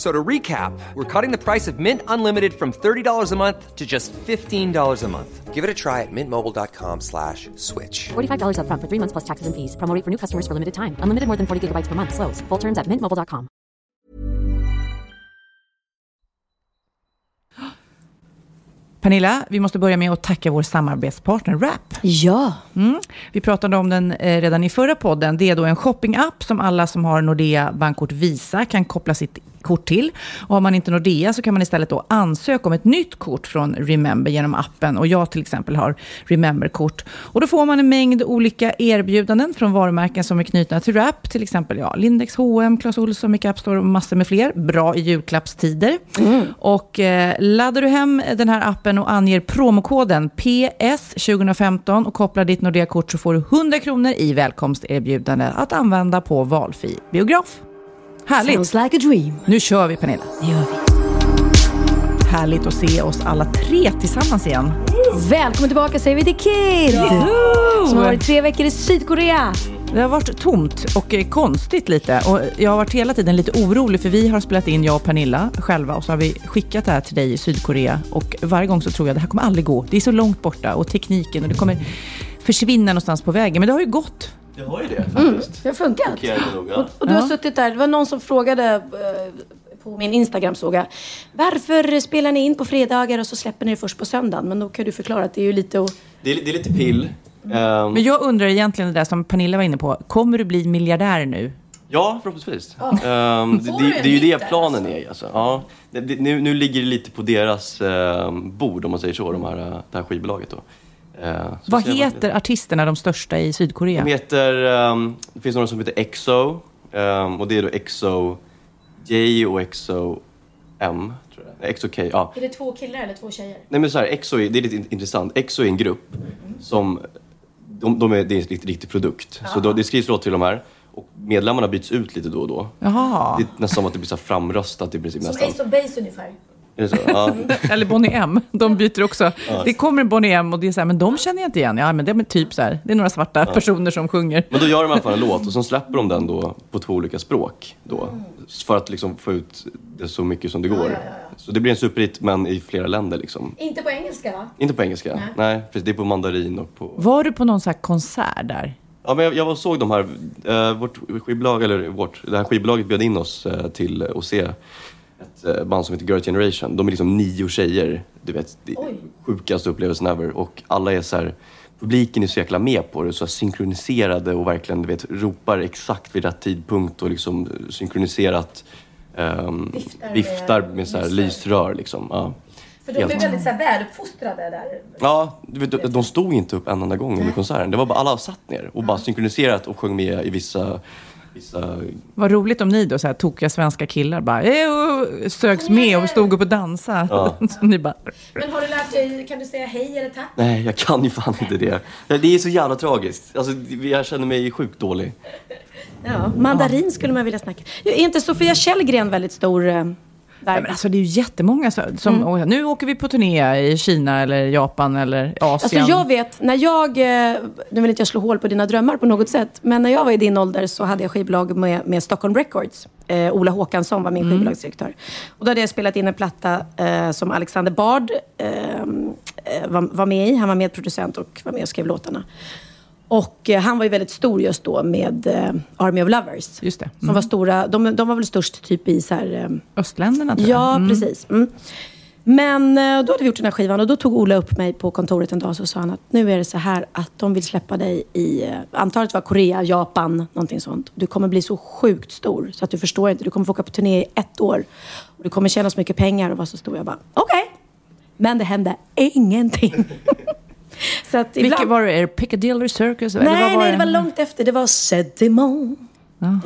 So to recap, we're cutting the price of Mint Unlimited from $30 a month to just $15 a month. Give it a try at mintmobile.com slash switch. $45 upfront for three months plus taxes and fees. Promo rate for new customers for limited time. Unlimited more than 40 gigabytes per month. Slows. Full terms at mintmobile.com. Pernilla, vi måste börja med att tacka vår samarbetspartner Wrap. Ja. Mm. Vi pratade om den eh, redan i förra podden. Det är då en shoppingapp som alla som har Nordea bankkort Visa kan koppla sitt kort till. Och har man inte Nordea så kan man istället då ansöka om ett nytt kort från Remember genom appen. Och jag till exempel har Remember-kort. Och då får man en mängd olika erbjudanden från varumärken som är knutna till Wrap. Till exempel ja, Lindex, H&M, Clas Ohlson, Makeup Store och massor med fler. Bra i julklappstider. Och eh, laddar du hem den här appen och anger promokoden PS 2015 och kopplar ditt Nordea-kort så får du 100 kronor i välkomsterbjudande att använda på valfri biograf. Härligt! Sounds like a dream. Nu kör vi Pernilla. Det gör vi. Härligt att se oss alla tre tillsammans igen. Välkommen tillbaka säger vi till Kid! Som har varit tre veckor i Sydkorea. Det har varit tomt och eh, konstigt lite. Och jag har varit hela tiden lite orolig för vi har spelat in, jag och Pernilla själva, och så har vi skickat det här till dig i Sydkorea. Och varje gång så tror jag det här kommer aldrig gå. Det är så långt borta och tekniken och det kommer försvinna någonstans på vägen. Men det har ju gått. Det har ju det faktiskt. Det har funkat. Ja. Och, och du har suttit där. Det var någon som frågade eh, på min Instagram såg jag. Varför spelar ni in på fredagar och så släpper ni det först på söndagen? Men då kan du förklara att det är ju lite att... Det, är, det är lite pill. Ehm, Men jag undrar egentligen det där som Pernilla var inne på. Kommer du bli miljardär nu? ja, förhoppningsvis. Ehm, det, det, det är ju det planen är. Alltså. Ja, det, nu, nu ligger det lite på deras ehm, bord, om man säger så, de här, eh, det här skivbolaget. Då. Så Vad man- heter artisterna, de största i Sydkorea? De heter, ehm, det finns några som heter EXO. ehm, och det är då EXO J och EXO M. Tror jag. EXO K, ja. Är det två killar eller två tjejer? Nej men så här, EXO är, det är lite in- intressant. EXO är en grupp som, de, de är, det är en riktig, riktig produkt. Så då, det skrivs låtar till de här och medlemmarna byts ut lite då och då. Jaha. Det är nästan som att det blir så framröstat i princip nästan. of Base ungefär. Är det så? Ja. Eller Bonnie M. De byter också. Det kommer Bonnie M och det är så här, men de känner jag inte igen. Ja, men det är typ så här, det är några svarta personer som sjunger. Men då gör de i alla fall en låt och så släpper de den då på två olika språk då. För att liksom få ut det så mycket som det går. Så det blir en superhit men i flera länder liksom. Inte på engelska va? Inte på engelska. Nej, precis. Det är på mandarin och på... Var du på någon så här konsert där? Ja, men jag, jag såg de här, eh, vårt skivbolag, eller vårt, det här skivbolaget bjöd in oss eh, till att se ett eh, band som heter Girl Generation. De är liksom nio tjejer, du vet, det är sjukaste upplevelsen ever. Och alla är så här, publiken är så jäkla med på det, så synkroniserade och verkligen, du vet, ropar exakt vid rätt tidpunkt och liksom synkroniserat ehm, viftar med, så här lysrör liksom. Ja. För de är väldigt så här väluppfostrade där. Ja, du vet, de- de stod inte upp en enda gång under konserten. Det var bara alla satt ner och bara synkroniserat och sjöng med i vissa, vissa Vad roligt om ni då, så här tokiga svenska killar, bara eh, och sögs med och stod upp och dansade. Ja. Så ni bara, Men har du lärt dig, kan du säga hej eller tack? Nej, jag kan ju fan inte det. Det är så jävla tragiskt. Alltså, jag känner mig sjukt dålig. Ja, mandarin skulle man vilja snacka. Är inte Sofia Källgren väldigt stor eh? Nej, men alltså det är ju jättemånga så- som, "Åh, nu åker vi på turné i Kina eller Japan eller Asien. Alltså jag vet, när jag, eh, nu vill inte jag slå hål på dina drömmar på något sätt, men när jag var i din ålder så hade jag skivbolag med, med Stockholm Records. Eh, Ola Håkansson var min Mm. skivbolagsdirektör. Och då hade jag spelat in en platta eh, som Alexander Bard eh, eh, var, var med i. Han var medproducent och var med och skrev låtarna. Och eh, han var ju väldigt stor just då med eh, Army of Lovers. Just det. Som var stora, de, de var väl störst typ i så här... Eh, Östländerna tror jag. Ja, Mm. precis. Mm. Men då hade vi gjort den här skivan och då tog Ola upp mig på kontoret en dag och så sa han att nu är det så här att de vill släppa dig i, eh, antalet var Korea, Japan, någonting sånt. Du kommer bli så sjukt stor så att du förstår inte. Du kommer få åka på turné i ett år. Och du kommer tjäna så mycket pengar och vara så stor. Jag bara, okej. Men det hände ingenting. så att ibland... Vilket var det? Piccadilly Circus? Eller Nej, vad var nej, det var långt efter. Det var Sedimon.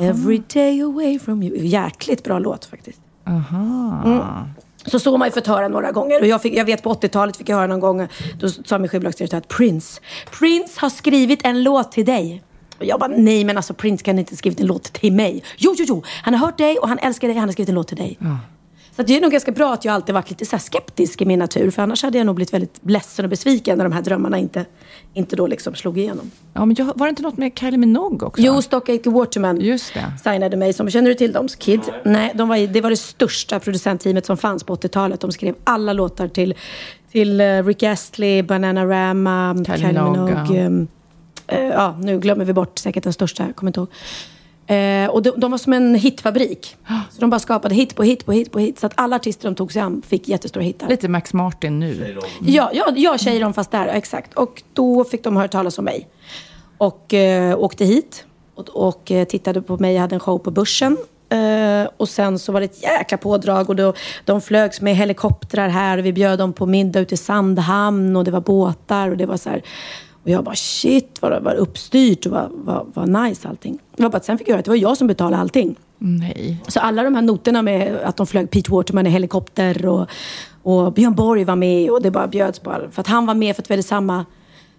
Every day away from you. Jäkligt bra låt faktiskt. Aha. Så så har man ju fått höra några gånger. Och jag, fick, jag vet på 80-talet fick jag höra någon gång, då sa min skivbolagsdirektör att Prince, Prince har skrivit en låt till dig. Och jag bara, nej men alltså Prince kan inte skrivit en låt till mig. Jo, jo, jo, han har hört dig och han älskar dig, han har skrivit en låt till dig. Så det är nog ganska bra att jag alltid varit lite så skeptisk i min natur. För annars hade jag nog blivit väldigt ledsen och besviken när de här drömmarna inte, inte då liksom slog igenom. Ja, men jag, var det inte något med Kylie Minogue också? Jo, Stockacre Waterman Just det. signade mig som, känner du till dem? Kid? Nej, de var, det var det största producentteamet som fanns på 80-talet. De skrev alla låtar till, till eh, Rick Astley, Bananarama, Kylie Kylie Minogue, Minogue. eh, ja, nu glömmer vi bort säkert den största, jag kommer inte ihåg. Eh, och de, de var som en hitfabrik. Så de bara skapade hit på hit på hit på hit. Så att alla artister de tog sig an fick jättestora hittar. Lite Max Martin nu. Ja, ja, ja Cheiron fast där, exakt. Och då fick de höra talas om mig. Och eh, åkte hit och, och eh, tittade på mig. Jag hade en show på Börsen. Eh, och sen så var det ett jäkla pådrag och då, de flögs med helikoptrar här och vi bjöd dem på middag ute i Sandhamn och det var båtar och det var så här. Och jag bara shit vad det var uppstyrt och vad, vad, vad nice allting. Det var bara att sen fick jag höra att det var jag som betalade allting. Nej. Så alla de här noterna med att de flög Pete Waterman i helikopter och, och Björn Borg var med och det bara bjöds all- För att han var med för att vi hade samma,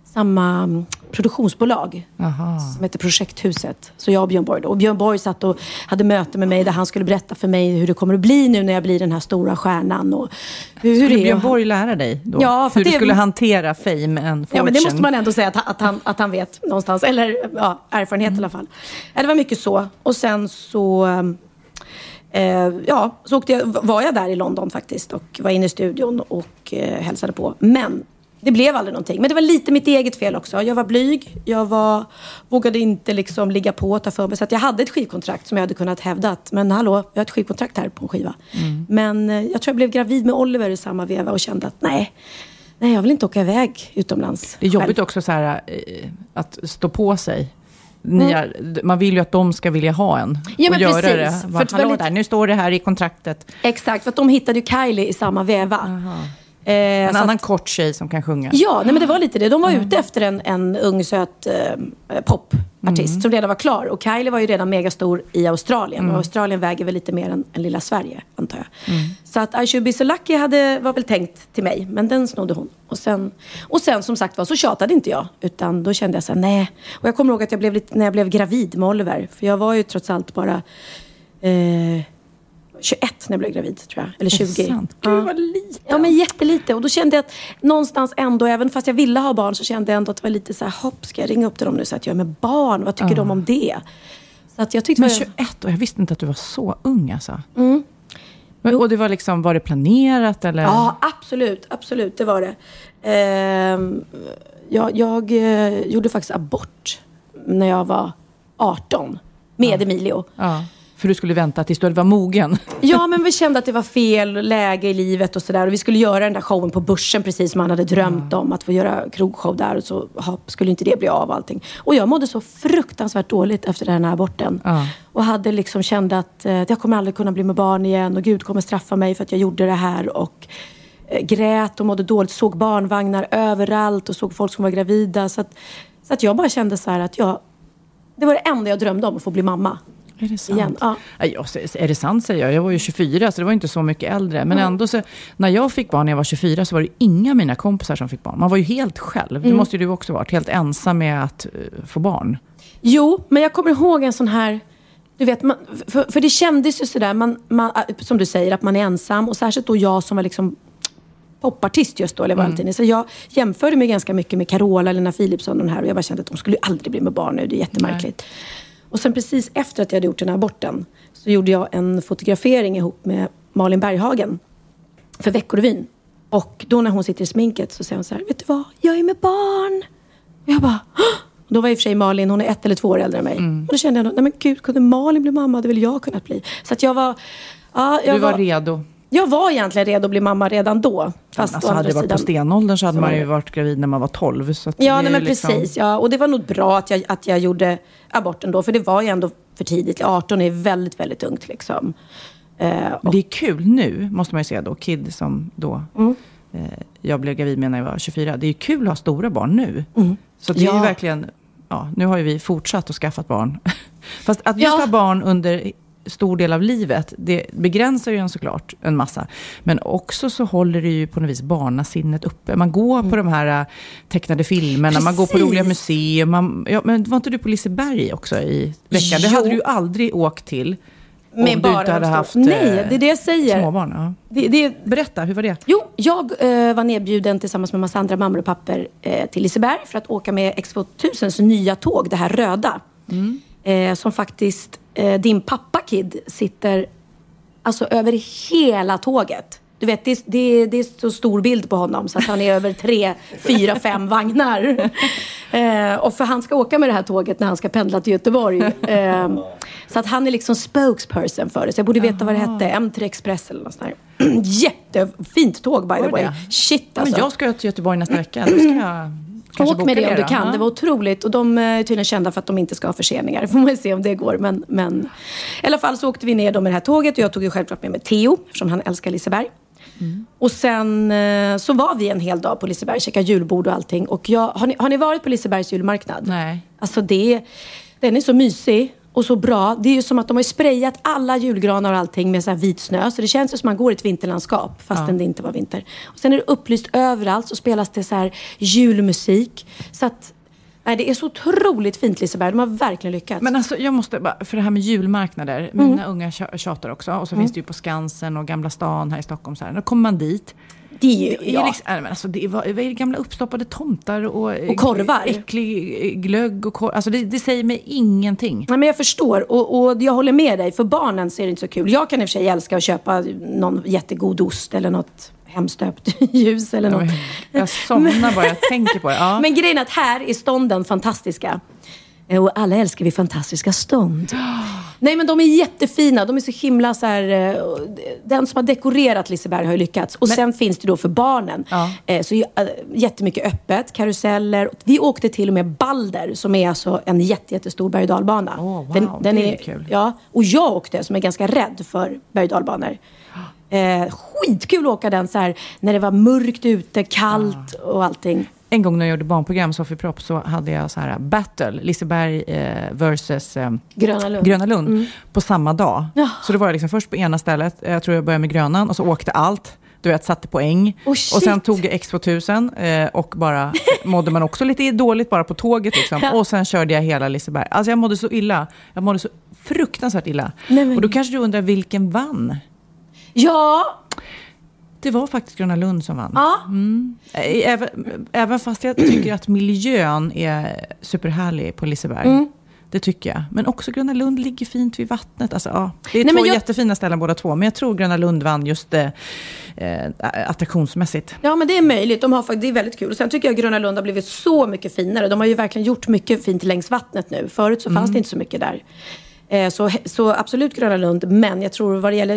samma mm, produktionsbolag Aha. som heter Projekthuset. Så jag och Björn Borg då. Och Björn Borg satt och hade möte med mig där han skulle berätta för mig hur det kommer att bli nu när jag blir den här stora stjärnan. Och hur, hur Skulle. Björn Borg lära dig då? Ja, för hur du skulle hantera fame and fortune? Ja, men det måste man ändå säga att, att, han, att han vet någonstans. Eller ja, erfarenhet i alla fall. Det var mycket så. Och sen så... Eh, ja, så jag, var jag där i London faktiskt och var inne i studion och eh, hälsade på. Men det blev aldrig någonting. Men det var lite mitt eget fel också. Jag var blyg. Jag var, vågade inte liksom ligga på och ta för mig. Så att jag hade ett skivkontrakt som jag hade kunnat hävda att, men hallå, jag har ett skivkontrakt här på en skiva. Men eh, jag tror jag blev gravid med Oliver i samma veva och kände att nej, nej jag vill inte åka iväg utomlands. Det är jobbigt själv. också så här, eh, att stå på sig. Ni är, man vill ju att de ska vilja ha en. Mm. Ja, men och göra precis. det. För Bara, att Hallå väldigt- där, nu står det här i kontraktet. Exakt, för att de hittade ju Kylie i samma veva. Eh, En annan att, kort tjej som kan sjunga. ja, nej, men det var lite det. De var ute efter en, en ung söt eh, popartist som redan var klar. Och Kylie var ju redan megastor i Australien. Och Australien väger väl lite mer än, än lilla Sverige, antar jag. Så att I should be so lucky hade, var väl tänkt till mig. Men den snodde hon. Och sen, och sen som sagt var så tjatade inte jag. Utan då kände jag så här, nej. Och jag kommer ihåg att jag blev lite, när jag blev gravid med Oliver. För jag var ju trots allt bara eh, 21 när jag blev gravid, tror jag. Eller 20. sant? Gud, vad lite. Ja, men jättelite. Och då kände jag att någonstans ändå, även fast jag ville ha barn, så kände jag ändå att det var lite så här, hopp, ska jag ringa upp till dem nu så att jag är med barn? Vad tycker de om det? Så att jag tyckte... Men det- 21 och jag visste inte att du var så ung alltså. Men, och det var liksom, var det planerat eller? Ja, absolut. Absolut, det var det. Ehm, jag jag eh, gjorde faktiskt abort när jag var 18 med Emilio. Ja, För du skulle vänta tills du var mogen. Ja, men vi kände att det var fel läge i livet och sådär. Och vi skulle göra den där showen på Börsen precis som man hade drömt om. Att få göra krogshow där och så ha, skulle inte det bli av allting. Och jag mådde så fruktansvärt dåligt efter den här aborten. Ja. Och hade liksom kände att eh, jag kommer aldrig kunna bli med barn igen och Gud kommer straffa mig för att jag gjorde det här. Och eh, grät och mådde dåligt. Såg barnvagnar överallt och såg folk som var gravida. Så att, så att jag bara kände så att jag... Det var det enda jag drömde om, att få bli mamma. Är det sant? Igen, ja. Ja, är det sant säger jag. Jag var ju 24 så det var inte så mycket äldre. Men ändå så, när jag fick barn när jag var 24 så var det inga av mina kompisar som fick barn. Man var ju helt själv. Mm. Det måste ju du också varit. Helt ensam med att eh, få barn. Jo, men jag kommer ihåg en sån här... Du vet, man, för, för det kändes ju sådär, man, man, som du säger, att man är ensam. Och särskilt då jag som var liksom popartist just då, eller alltid. Så jag jämförde mig ganska mycket med Carola, Lena Philipsson och den här. Och jag bara kände att de skulle aldrig bli med barn nu. Det är jättemärkligt. Och sen precis efter att jag hade gjort den här aborten så gjorde jag en fotografering ihop med Malin Berghagen för Veckorevyn. Och då när hon sitter i sminket så säger hon så här, vet du vad, jag är med barn. Och jag bara, "Hå!" Och då var i och för sig Malin, hon är ett eller två år äldre än mig. Och då kände jag, nej men gud, kunde Malin bli mamma, det vill jag kunnat bli. Så att jag var, ja, jag Du var redo. Jag var egentligen redo att bli mamma redan då. Fast Alltså, hade det varit på sidan- stenåldern så hade så man ju varit gravid när man var 12. Så Ja, nej, men liksom- precis. Ja. Och det var nog bra att jag, att jag gjorde aborten då. För det var ju ändå för tidigt. 18 är väldigt, väldigt ungt liksom. Eh, Men det är kul nu, måste man ju säga då. Kid som då Mm. eh, jag blev gravid med när jag var 24. Det är ju kul att ha stora barn nu. Så det är ju Mm. Verkligen, ja, nu har ju vi fortsatt att skaffa barn. Fast att just Ja. ha barn under stor del av livet, det begränsar ju en såklart en massa. Men också så håller det ju på något vis barnasinnet uppe. Man går på de här äh, tecknade filmerna, man går på Precis. roliga museer. Man, ja, men var inte du på Liseberg också i veckan? Det Jo. hade du ju aldrig åkt till. om med du inte hade haft Nej, eh, det är det jag säger. småbarn. Ja. Det, det, Berätta, hur var det? Jo, jag eh, var nedbjuden tillsammans med massa andra mammor och papper eh, till Liseberg för att åka med X2000s nya tåg, det här röda. Eh, som faktiskt eh, din pappa Kid sitter alltså över hela tåget. Du vet, det, är- det, det är så stor bild på honom så att han är över tre, fyra, fem vagnar. Eh, och för han ska åka med det här tåget när han ska pendla till Göteborg. Eh, så att han är liksom spokesperson för det. Så jag borde veta vad det hette. M3 Express eller något sånt där. Jättefint tåg by the way. det? Shit Ja, alltså. men jag ska till Göteborg nästa vecka. Då ska jag kanske Åk med det om du kan. Ja. Det var otroligt. Och de eh, är tydligen kända för att de inte ska ha förseningar. Får man se om det går. Men, men i alla fall så åkte vi ner då med det här tåget. Och jag tog ju självklart med mig Theo, eftersom han älskar Liseberg. Mm. Och sen eh, så var vi en hel dag på Liseberg, käkade julbord och allting. Och jag, har, ni, har ni varit på Lisebergs julmarknad? Nej. Alltså det, den är så mysig och så bra. Det är ju som att de har sprayat alla julgranar och allting med så vit snö. Så det känns ju som att man går i ett vinterlandskap fastän det inte var vinter. Och sen är det upplyst överallt så spelas det så här julmusik. Så att, nej, det är så otroligt fint Liseberg. De har verkligen lyckats. Men alltså, jag måste bara, för det här med julmarknader. Mm. Mina unga tja- tjatar också. Och så finns det ju på Skansen och Gamla stan här i Stockholm. Så här. Då kommer man dit. Det är ju, Det är, ja. liksom, nej, men alltså, det är det gamla uppstoppade tomtar och, eh, Och korvar. äcklig eh, glögg och korv. Alltså det, det säger mig ingenting. Nej, men jag förstår och, och jag håller med dig. För barnen så är det inte så kul. Jag kan i och för sig älska att köpa någon jättegod ost eller något hemstöpt ljus eller något. Jag somnar bara jag tänker på det. Ja. Men grejen är att här är stånden fantastiska. Eh, Och alla älskar vi fantastiska stånd. Nej men de är jättefina. De är så himla så här... eh, Den som har dekorerat Liseberg har ju lyckats. Och sen finns det då för barnen. Ja. Eh, Så jättemycket öppet. Karuseller. Vi åkte till och med Balder som är alltså en jätte, jättestor berg och dalbana. Åh, wow, det är kul. Ja, och jag åkte som är ganska rädd för berg och dalbanor. Eh, skitkul att åka den så här när det var mörkt ute, kallt och allting. En gång när jag gjorde barnprogram, Sofie Propp, så hade jag så här battle, Liseberg eh, versus eh, Gröna Lund. Gröna Lund på samma dag. Ja. Så då var liksom först på ena stället, jag tror jag började med Grönan, och så åkte allt. Du vet, satte poäng. Oh, och sen tog jag X2000 eh, och bara mådde man också lite dåligt bara på tåget. Liksom. Ja. Och sen körde jag hela Liseberg. Alltså jag mådde så illa. Jag mådde så fruktansvärt illa. Nej, men- Och då kanske du undrar vilken vann? Ja, Det var faktiskt Gröna Lund som vann. ja. Eh, Även, även fast jag tycker att miljön är superhärlig på Liseberg. Mm. Det tycker jag. Men också Gröna Lund ligger fint vid vattnet. Alltså, ja, det är Nej, två jag- jättefina ställen båda två. Men jag tror Gröna Lund vann just eh, eh, attraktionsmässigt. Ja, men det är möjligt. De har, det är väldigt kul. Och sen tycker jag Gröna Lund har blivit så mycket finare. De har ju verkligen gjort mycket fint längs vattnet nu. Förut så fanns det inte så mycket där. Eh, så, så absolut Gröna Lund. Men jag tror vad det gäller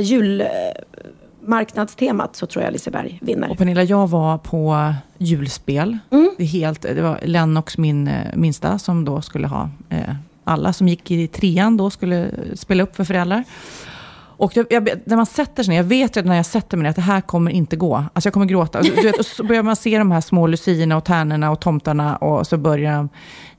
julmarknadstemat så tror jag Liseberg vinner. Och Pernilla, jag var på julspel. Mm. Det, helt, det var Lennox, min eh, minsta, som då skulle ha... Eh, alla som gick i trean då skulle spela upp för föräldrar. Och jag, jag, när man sätter sig ner, jag vet redan när jag sätter mig ner att det här kommer inte gå. Alltså jag kommer gråta. Du vet, och så börjar man se de här små luciorna och tärnorna och tomtarna och så börjar de...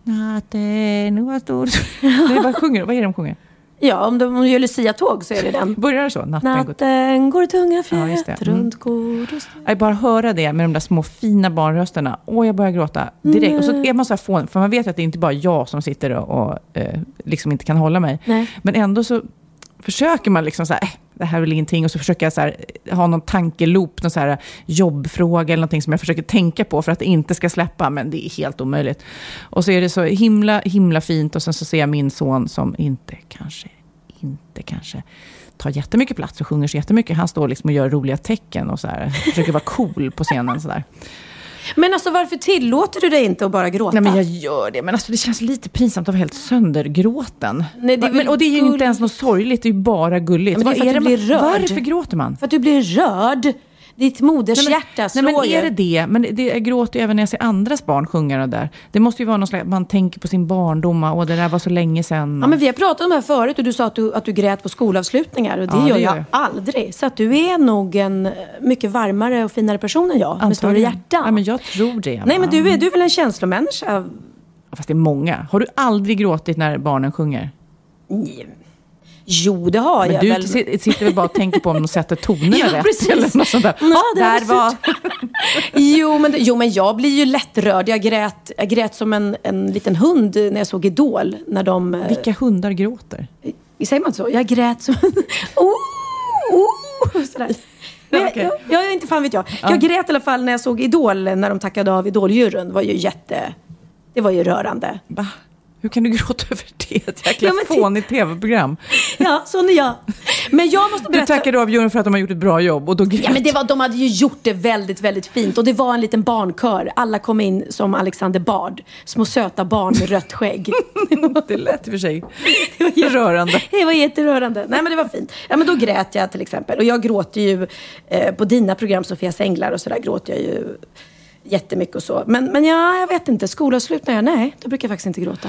Natten var stor. Nej, vad sjunger Vad är det de sjunger? Ja, om de gör Lucia-tåg så är det den. Börjar det så? Natten går Natten går tunga Ja, fjät Mm. runt gård och. Jag bara höra det med de där små fina barnrösterna. Och jag börjar gråta direkt. Och så är man så här fån, för man vet att det är inte bara jag som sitter och, och eh, liksom inte kan hålla mig. Nej. Men ändå så försöker man liksom så här, äh, det här är väl ingenting. Och så försöker jag så här, eh, ha någon tankeloop, någon så här eh, jobbfråga eller någonting som jag försöker tänka på för att det inte ska släppa. Men det är helt omöjligt. Och så är det så himla, himla fint. Och sen så ser jag min son som inte kanske, inte kanske tar jättemycket plats och sjunger så jättemycket. Han står liksom och gör roliga tecken och så här, försöker vara cool på scenen. Så där. Men alltså varför tillåter du dig inte att bara gråta? Nej, men jag gör det. Men alltså, det känns lite pinsamt att vara helt söndergråten. Nej, det men, och det är ju inte ens något sorgligt, det är ju bara gulligt. Men det är för att du blir rörd. Varför gråter man? För att du blir rörd. Ditt modershjärta nej, slår men är ju. det det? Men det, jag gråter ju även när jag ser andras barn sjunga det där. Det måste ju vara någon slags, man tänker på sin barndom och det där var så länge sedan. Ja, men vi har pratat om det här förut och du sa att du, att du grät på skolavslutningar och det Ja, gör det jag gör jag. aldrig. Så att du är nog en eh, mycket varmare och finare person än jag med större Antagligen. hjärta. Ja, men jag tror det. Nej, men du är, du är väl en känslomänniska? Fast det är många. Har du aldrig gråtit när barnen sjunger? Jo, det har Men jag du väl. si- sitter väl bara och tänker på om de sätter tonerna Ja, rätt? precis. Eller något sånt där. Ja, det där var. Jo men, jo, men jag blir ju lättrörd. Jag grät, jag grät som en, en liten hund när jag såg Idol. När de... eh, Vilka hundar gråter? Säger man så? Jag grät som en... Oh, oh, sådär. Men jag, Okej. jag, jag, inte fan vet jag. Jag grät i alla fall när jag såg Idol, när de tackade av Idoljuryn. Det var ju jätte... Det var ju rörande. Va? Hur kan du gråta över det? Ett jäkla Ja, fånigt tv-program. Ja, sån är jag. Men jag måste Du berätta... tackade av juryn för att de har gjort ett bra jobb och då grät Ja, men det var, de hade ju gjort det väldigt, väldigt fint. Och det var en liten barnkör. Alla kom in som Alexander Bard. Små söta barn med rött skägg. Det lät i och för sig rörande. Det var jätterörande. Nej men det var fint. Ja men då grät jag till exempel. Och jag gråter ju eh, på dina program, Sofias änglar och sådär gråter jag ju jättemycket och så. Men, men ja, jag vet inte. Skolavslutningar, nej. Då brukar jag faktiskt inte gråta.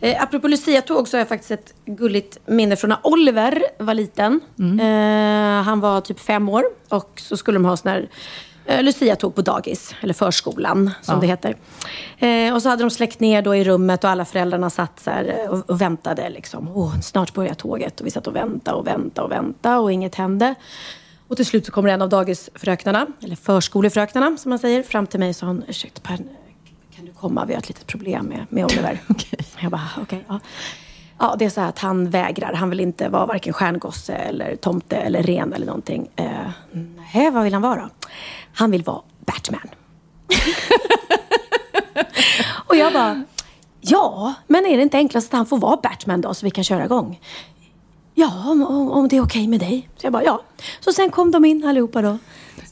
Eh, apropå Lucia-tåg så har jag faktiskt ett gulligt minne från när Oliver var liten. Eh, han var typ fem år och så skulle de ha sån här eh, Lucia-tåg på dagis, eller förskolan som det heter. Eh, och så hade de släckt ner då i rummet och alla föräldrarna satt så eh, och, och väntade. Liksom. Åh, snart börjar tåget. Och vi satt och väntade och väntade och väntade och inget hände. Och till slut så kommer en av dagisfröknarna, eller förskolefröknarna som man säger, fram till mig och sa hon, ursäkta kan du komma? Vi har ett litet problem med, med Oliver. Jag bara, okej. ja. ja, det är så här att han vägrar. Han vill inte vara varken stjärngosse eller tomte eller ren eller någonting. Eh, nej, vad vill han vara? Han vill vara Batman. och jag bara, ja, men är det inte enklast att han får vara Batman då så vi kan köra igång? Ja, om, om det är okej med dig. Så jag bara, ja. Så sen kom de in allihopa då.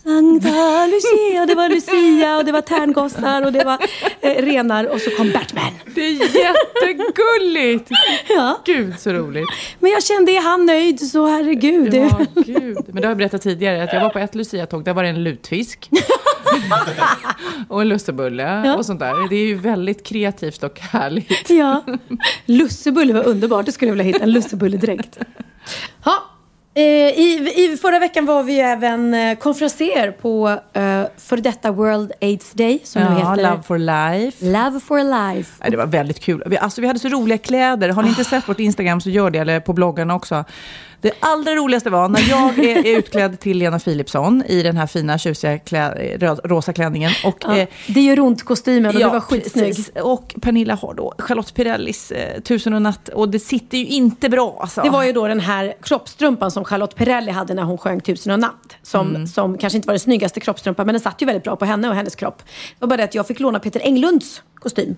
Sankta Lucia, det var Lucia och det var tärngossar och det var eh, renar och så kom Batman. Det är jättegulligt! Ja. Gud så roligt. Men jag kände, är han nöjd så herregud. Ja, gud. Men det har jag berättat tidigare, att jag var på ett Lucia-tåg, där var det en lutfisk. och en lussebulle Ja. och sånt där. Det är ju väldigt kreativt och härligt. Ja. Lussebulle var underbart. Det skulle jag vilja hitta. En lussebulle direkt. Ja. Eh, i, I förra veckan var vi även eh, konferenser på eh, för detta World AIDS Day som nu Ja, heter Love for life. Love for Life. Nej, det var väldigt kul. Vi, alltså, vi hade så roliga kläder. Har ni inte sett vårt Instagram så gör det, eller på bloggarna också. Det allra roligaste var när jag är, är utklädd till Lena Philipsson i den här fina tjusiga klä, rosa klänningen. Och, Ja, eh, det gör ont kostymen och du var skitsnygg. precis. Och Pernilla har då Charlotte Pirellis eh, Tusen och natt. Och det sitter ju inte bra alltså. Det var ju då den här kroppstrumpan som Charlotte Perrelli hade när hon sjöng Tusen och natt. Som, Mm. som kanske inte var den snyggaste kroppstrumpan, men den satt ju väldigt bra på henne och hennes kropp. Det var bara det att jag fick låna Peter Englunds kostym.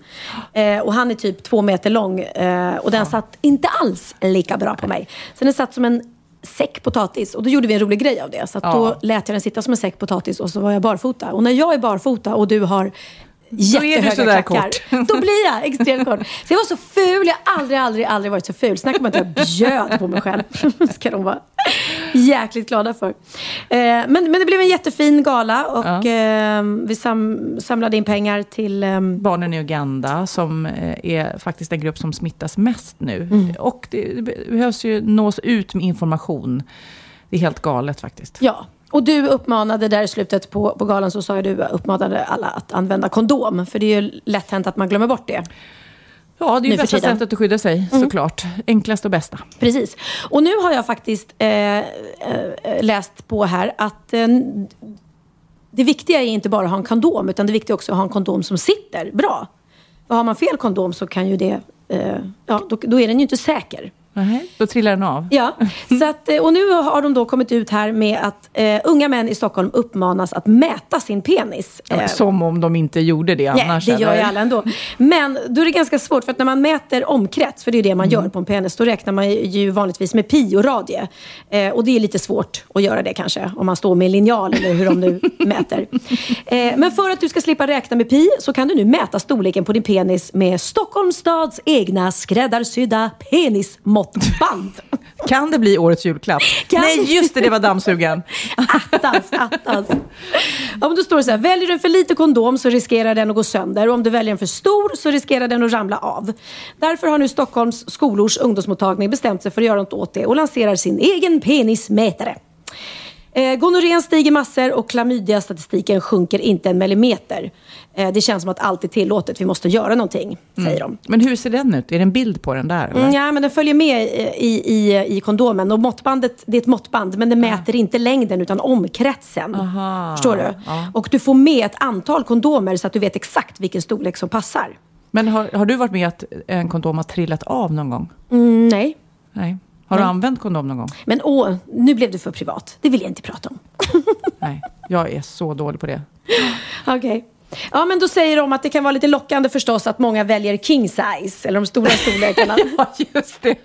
Eh, och han är typ två meter lång. Eh, och den satt inte alls lika bra på mig. Så den satt som en säck potatis. Och då gjorde vi en rolig grej av det. Så Ja. då lät jag den sitta som en säck potatis och så var jag barfota. Och när jag är barfota och du har jättehöga sådär klackar, kort. då blir jag extremt kort. Så jag var så ful. Jag har aldrig, aldrig, aldrig varit så ful. Snacka om att jag bjöd på mig själv. ska de vara jäkligt glada för. Eh, men, men det blev en jättefin gala och eh, vi sam, samlade in pengar till eh, Barnen i Uganda som eh, är faktiskt den grupp som smittas mest nu. Mm. Och det, det behövs ju nås ut med information. Det är helt galet faktiskt. Ja, och du uppmanade där i slutet på, på galan så sa du uppmanade alla att använda kondom. För det är ju lätt hänt att man glömmer bort det. Ja, det är ju bästa tiden. sättet att skydda sig såklart. Enklast och bästa. Precis. Och nu har jag faktiskt eh, eh, läst på här att eh, det viktiga är inte bara att ha en kondom, utan det viktiga är också att ha en kondom som sitter bra. För har man fel kondom så kan ju det, eh, ja, då, då är den ju inte säker. Nej, då trillar den av. Ja, så att, eh, och nu har de då kommit ut här med att eh, unga män i Stockholm uppmanas att mäta sin penis. Eh, Som om de inte gjorde det Nej, annars. det gör ju alla ändå. Men då är det ganska svårt, för att när man mäter omkrets, för det är det man gör på en penis, då räknar man ju vanligtvis med pi och radie. Eh, och det är lite svårt att göra det kanske, om man står med en linjal eller hur de nu mäter. Eh, men för att du ska slippa räkna med pi så kan du nu mäta storleken på din penis med Stockholms stads egna skräddarsydda penismått. Måttband. Kan det bli årets julklapp? Kan Nej, just det, det var dammsugan. Attans, attans. Ja, men då står det så här, väljer du en för lite kondom så riskerar den att gå sönder och om du väljer en för stor så riskerar den att ramla av. Därför har nu Stockholms skolors ungdomsmottagning bestämt sig för att göra något åt det och lanserar sin egen penismätare. Eh, gonorrén stiger massor och klamydia-statistiken sjunker inte en millimeter. Eh, det känns som att allt är tillåtet, vi måste göra någonting, säger de. Men hur ser den ut? Är det en bild på den där? Mm, ja, men den följer med i, i, i kondomen. Och måttbandet, det är ett måttband, men det mäter inte längden utan omkretsen. Förstår du? Och du får med ett antal kondomer så att du vet exakt vilken storlek som passar. Men har, har du varit med att en kondom har trillat av någon gång? Mm, nej. Nej. Har du använt kondom någon gång? Men åh, nu blev det för privat. Det vill jag inte prata om. Nej. Jag är så dålig på det. Okej. Ja, men då säger de att det kan vara lite lockande förstås att många väljer king size, eller de stora storlekarna. Ja, just det.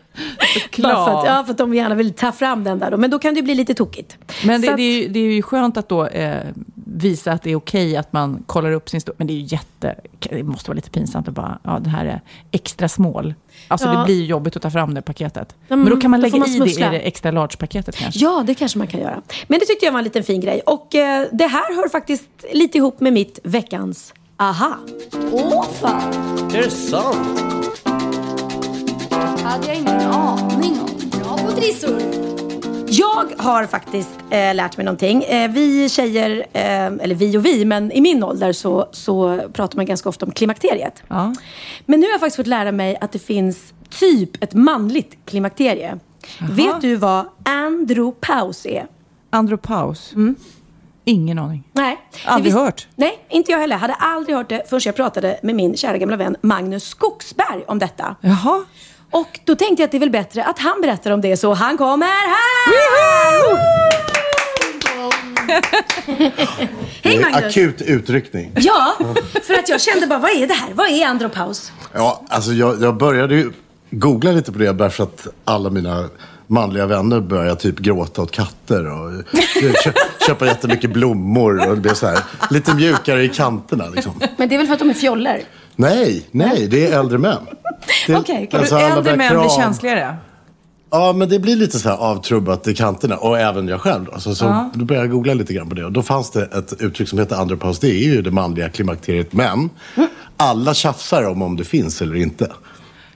Bara för att, ja, för att de gärna vill ta fram den där då. Men då kan det bli lite tokigt. Men det, att- det, är ju, det är ju skönt att då eh, visa att det är okej att man kollar upp sin stor... Men det är ju jätte... Det måste vara lite pinsamt att bara, ja det här är extra small. Alltså Ja. det blir ju jobbigt att ta fram det paketet. Mm, Men då kan man lägga man i det i det extra large-paketet kanske. Ja, det kanske man kan göra. Men det tyckte jag var en liten fin grej. Och eh, det här hör faktiskt lite ihop med mitt veckans aha. Åh fan, Är det sant? hade jag ingen aning om. Bra på trissor. Jag har faktiskt eh, lärt mig någonting. Eh, vi tjejer, eh, eller vi och vi, men i min ålder så, så pratar man ganska ofta om klimakteriet. Ja. Men nu har jag faktiskt fått lära mig att det finns typ ett manligt klimakterie. Vet du vad andropaus är? Andropaus? Ingen aning. Nej. Aldrig Det vis- hört. Nej, inte jag heller. Hade aldrig hört det förrän jag pratade med min kära gamla vän Magnus Skogsberg om detta. Jaha. Och då tänkte jag att det är väl bättre att han berättar om det, så han kommer här! Hej Magnus! Akut utryckning. Ja, för att jag kände bara, vad är det här? Vad är andropaus? Ja, alltså jag, jag började ju googla lite på det därför att alla mina manliga vänner började typ gråta åt katter och kö, köpa jättemycket blommor och det blev så här lite mjukare i kanterna liksom. Men det är väl för att de är fjoller? Nej, nej, det är äldre män. Okej, kan alltså, du äldre män kram- känsligare? Ja, men det blir lite så här avtrubbat i kanterna. Och även jag själv. Alltså, så Då började jag googla lite grann på det. Och då fanns det ett uttryck som heter andropaus. Det är ju det manliga klimakteriet. Men alla tjafsar om om det finns eller inte.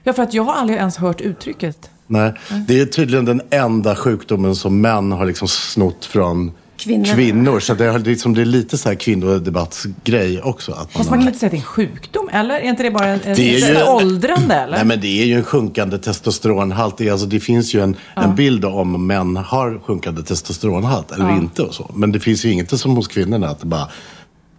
Ja, för att jag har aldrig ens hört uttrycket. Nej, det är tydligen den enda sjukdomen som män har liksom snott från Kvinnor. kvinnor. Så det, har liksom, det är lite så här kvinnodebattsgrej också. Att Fast man kan inte säga att det är en sjukdom, eller? Är inte det bara en, en, Det är ett ju- åldrande, eller? Nej, men det är ju en sjunkande testosteronhalt. Det, är alltså, det finns ju en, en bild om män har sjunkande testosteronhalt eller inte och så. Men det finns ju inget som hos kvinnorna att det bara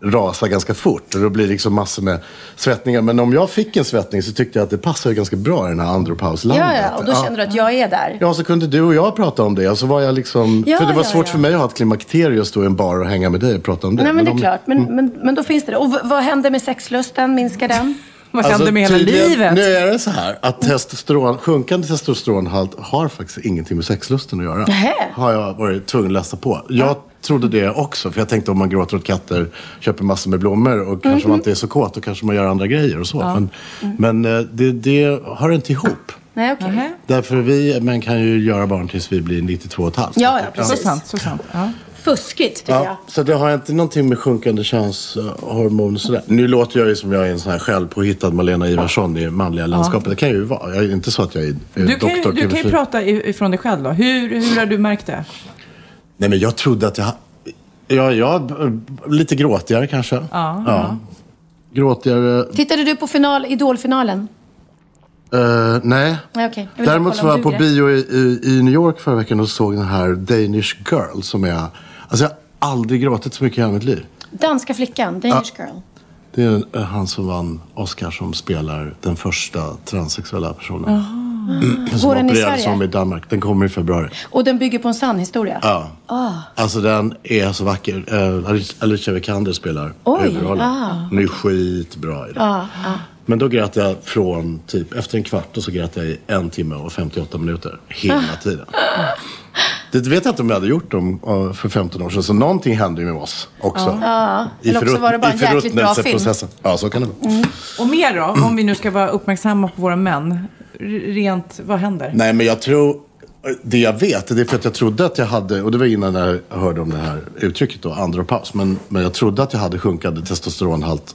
rasar ganska fort. Och då blir det liksom massor med svettningar. Men om jag fick en svettning så tyckte jag att det passade ganska bra i den här andropauslandet. Ja, ja, och då känner du att jag är där. Ja, så kunde du och jag prata om det. Och så var jag liksom... Ja, för det var ja, svårt ja. för mig att ha ett klimakterie och stå i en bar och hänga med dig och prata om det. Nej, men det är om- klart. Men, men, men då finns det det. Och v- vad händer med sexlusten? Minskar den? Vad Alltså, händer med hela tydligen- livet? Nu är det så här att testosteron, sjunkande testosteronhalt har faktiskt ingenting med sexlusten att göra. Nähä. Har jag varit tvungen att läsa på. Jag trodde det också. För jag tänkte om man gråter åt katter, köper massor med blommor och kanske Mhm. man inte är så kåt, då kanske man gör andra grejer och så. Men, men eh, det, det hör inte ihop. Nej, okej. Nähä. Därför vi män kan ju göra barn tills vi blir 92 och ett halvt. Ja, ja, Så precis. sant, så sant. Ja. Fuskigt, tycker jag. Ja, så det har inte någonting med sjunkande könshormon och sådär. Nu låter jag ju som jag är en sån här självpåhittad Malena Ivarsson i manliga landskapet. Det kan jag ju vara. Jag är inte så att jag är Du, kan ju, doktor du kan ju TV4. prata ifrån dig själv då. Hur, hur har du märkt det? Nej, men jag trodde att jag... Ja, jag lite gråtigare kanske. Ja. Gråtigare. Tittade du på final, Idolfinalen? eh, nej. Jag bara Däremot så var jag på bio i, i, i New York förra veckan och såg den här Danish Girl som är... Alltså jag har aldrig gråtit så mycket i hela mitt liv. Danska flickan, Danish girl. Det är eh, han som vann Oscar som spelar den första transsexuella personen. Mm, Går den i Sverige? om i Danmark. Den kommer i februari. Och den bygger på en sann historia? Ja. Alltså den är så vacker. Uh, Alicia Vikander spelar huvudrollen. ah. Hon är skitbra i det. Men då grät jag från typ efter en kvart och så grät jag i en timme och 58 minuter. Hela Ah. tiden. Det vet jag inte om jag hade gjort om, eh, för 15 år sedan. Så någonting hände ju med oss också. Ja, I eller också var det bara en jäkligt bra film. Ja, så kan det vara. Och mer då, om vi nu ska vara uppmärksamma på våra män. Rent, vad händer? Nej, men jag tror... Det jag vet, det är för att jag trodde att jag hade, och det var innan jag hörde om det här uttrycket då, andropaus. Men, men jag trodde att jag hade sjunkande testosteronhalt.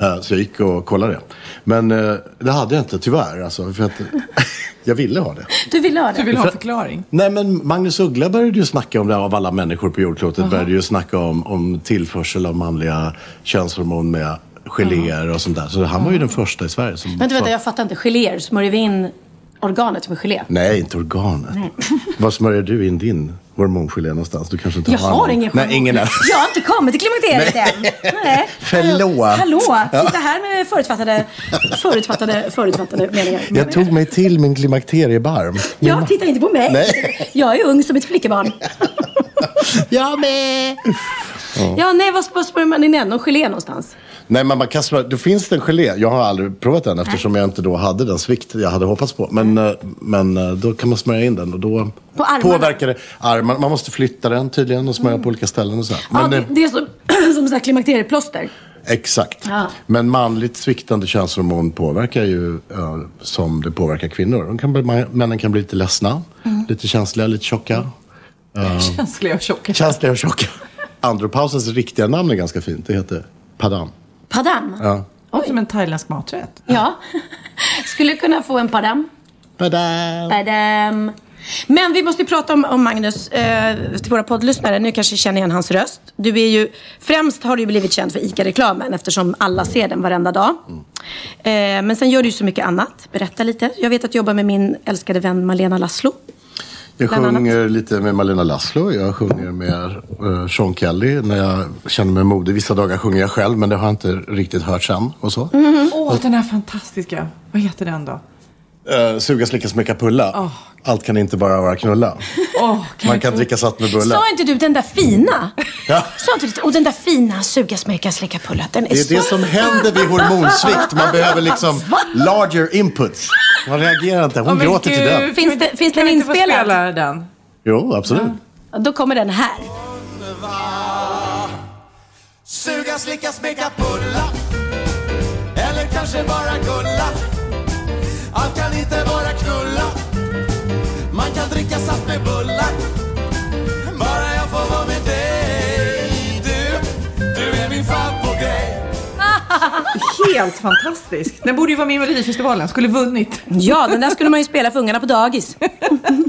Eh, Så jag gick och kollade det. Men eh, det hade jag inte, tyvärr. Alltså, för att jag ville ha det. Du ville ha Du det? vill ha en förklaring? Nej, men Magnus Uggla började ju snacka om det av alla människor på jordklotet. Började ju snacka om, om tillförsel av manliga könshormon med geléer och sånt där. Så han var ju den första i Sverige som... Vänta, vänta, jag fattar inte. Geléer, smörjer vi in organet med gelé? Nej, inte organet. Var smörjer du in din hormongelé någonstans? Du kanske inte Jag har har ingen Nej, ingen är. Jag har inte kommit till klimakteriet än. Nej. Förlåt. Hallå, sitta här med förutfattade, förutfattade, förutfattade meningar. Jag tog mig till min klimakteriebarm. Ja, titta inte på mig. Nej. Jag är ung som ett flickebarn. Jag med! Ja, nej, vad vad smörjer man in än? Någon gelé någonstans? Nej, men man smörja, då finns det en gelé. Jag har aldrig provat den eftersom jag inte då hade den svikt jag hade hoppats på. Men, eh, men eh, då kan man smörja in den och då På armarna? påverkar det armarna. Man måste flytta den tydligen och smörja på olika ställen och så. här. Ja, Men, det, eh, det är som, som så här klimakterieplåster. Exakt. Ja. Men manligt sviktande könshormon påverkar ju ja, som det påverkar kvinnor. De kan bli, männen kan bli lite ledsna, lite känsliga, lite tjocka. Känsliga och tjocka. Känsliga och tjocka. Andropausens riktiga namn är ganska fint. Det heter Padam. Padam? Ja. Låter som en thailändsk maträtt. Ja. Skulle kunna få en padam. Padam. Padam. Men vi måste ju prata om, om Magnus eh, till våra poddlyssnare. Nu kanske känner igen hans röst. Du är ju, främst har du ju blivit känd för ICA-reklamen eftersom alla ser den varenda dag. Eh, men sen gör du ju så mycket annat. Berätta lite. Jag vet att du jobbar med min älskade vän Malena Laszlo. Jag sjunger lite med Malena Laszlo. Jag sjunger med uh, Sean Kelly när jag känner mig modig. Vissa dagar sjunger jag själv, men det har jag inte riktigt hört sen. Och så. Åh, den här fantastiska. Vad heter den då? Uh, suga, slicka, smeka, pulla. Allt kan inte bara vara knulla. Åh, kan Man kan få- dricka satt med bulle. Sa inte du den där fina? Ja. Sa inte du, och den där fina suga, smeka, slicka, pulla. Den är, Det är så... det som händer vid hormonsvikt. Man behöver liksom larger inputs. Man reagerar inte. Hon men gråter till den. Finns det- finns kan den vi inte få inspelad? spela den? Jo, absolut. Då kommer den här. Suga, slicka, smeka, pulla Eller kanske bara gulla Allt kan inte bara knulla Man kan dricka saft med bullar Bara jag får vara med dig Du, du är min favoritgrej Helt fantastisk. Den borde ju vara med i Melodifestivalen. Skulle vunnit. Ja, den där skulle man ju spela för ungarna på dagis.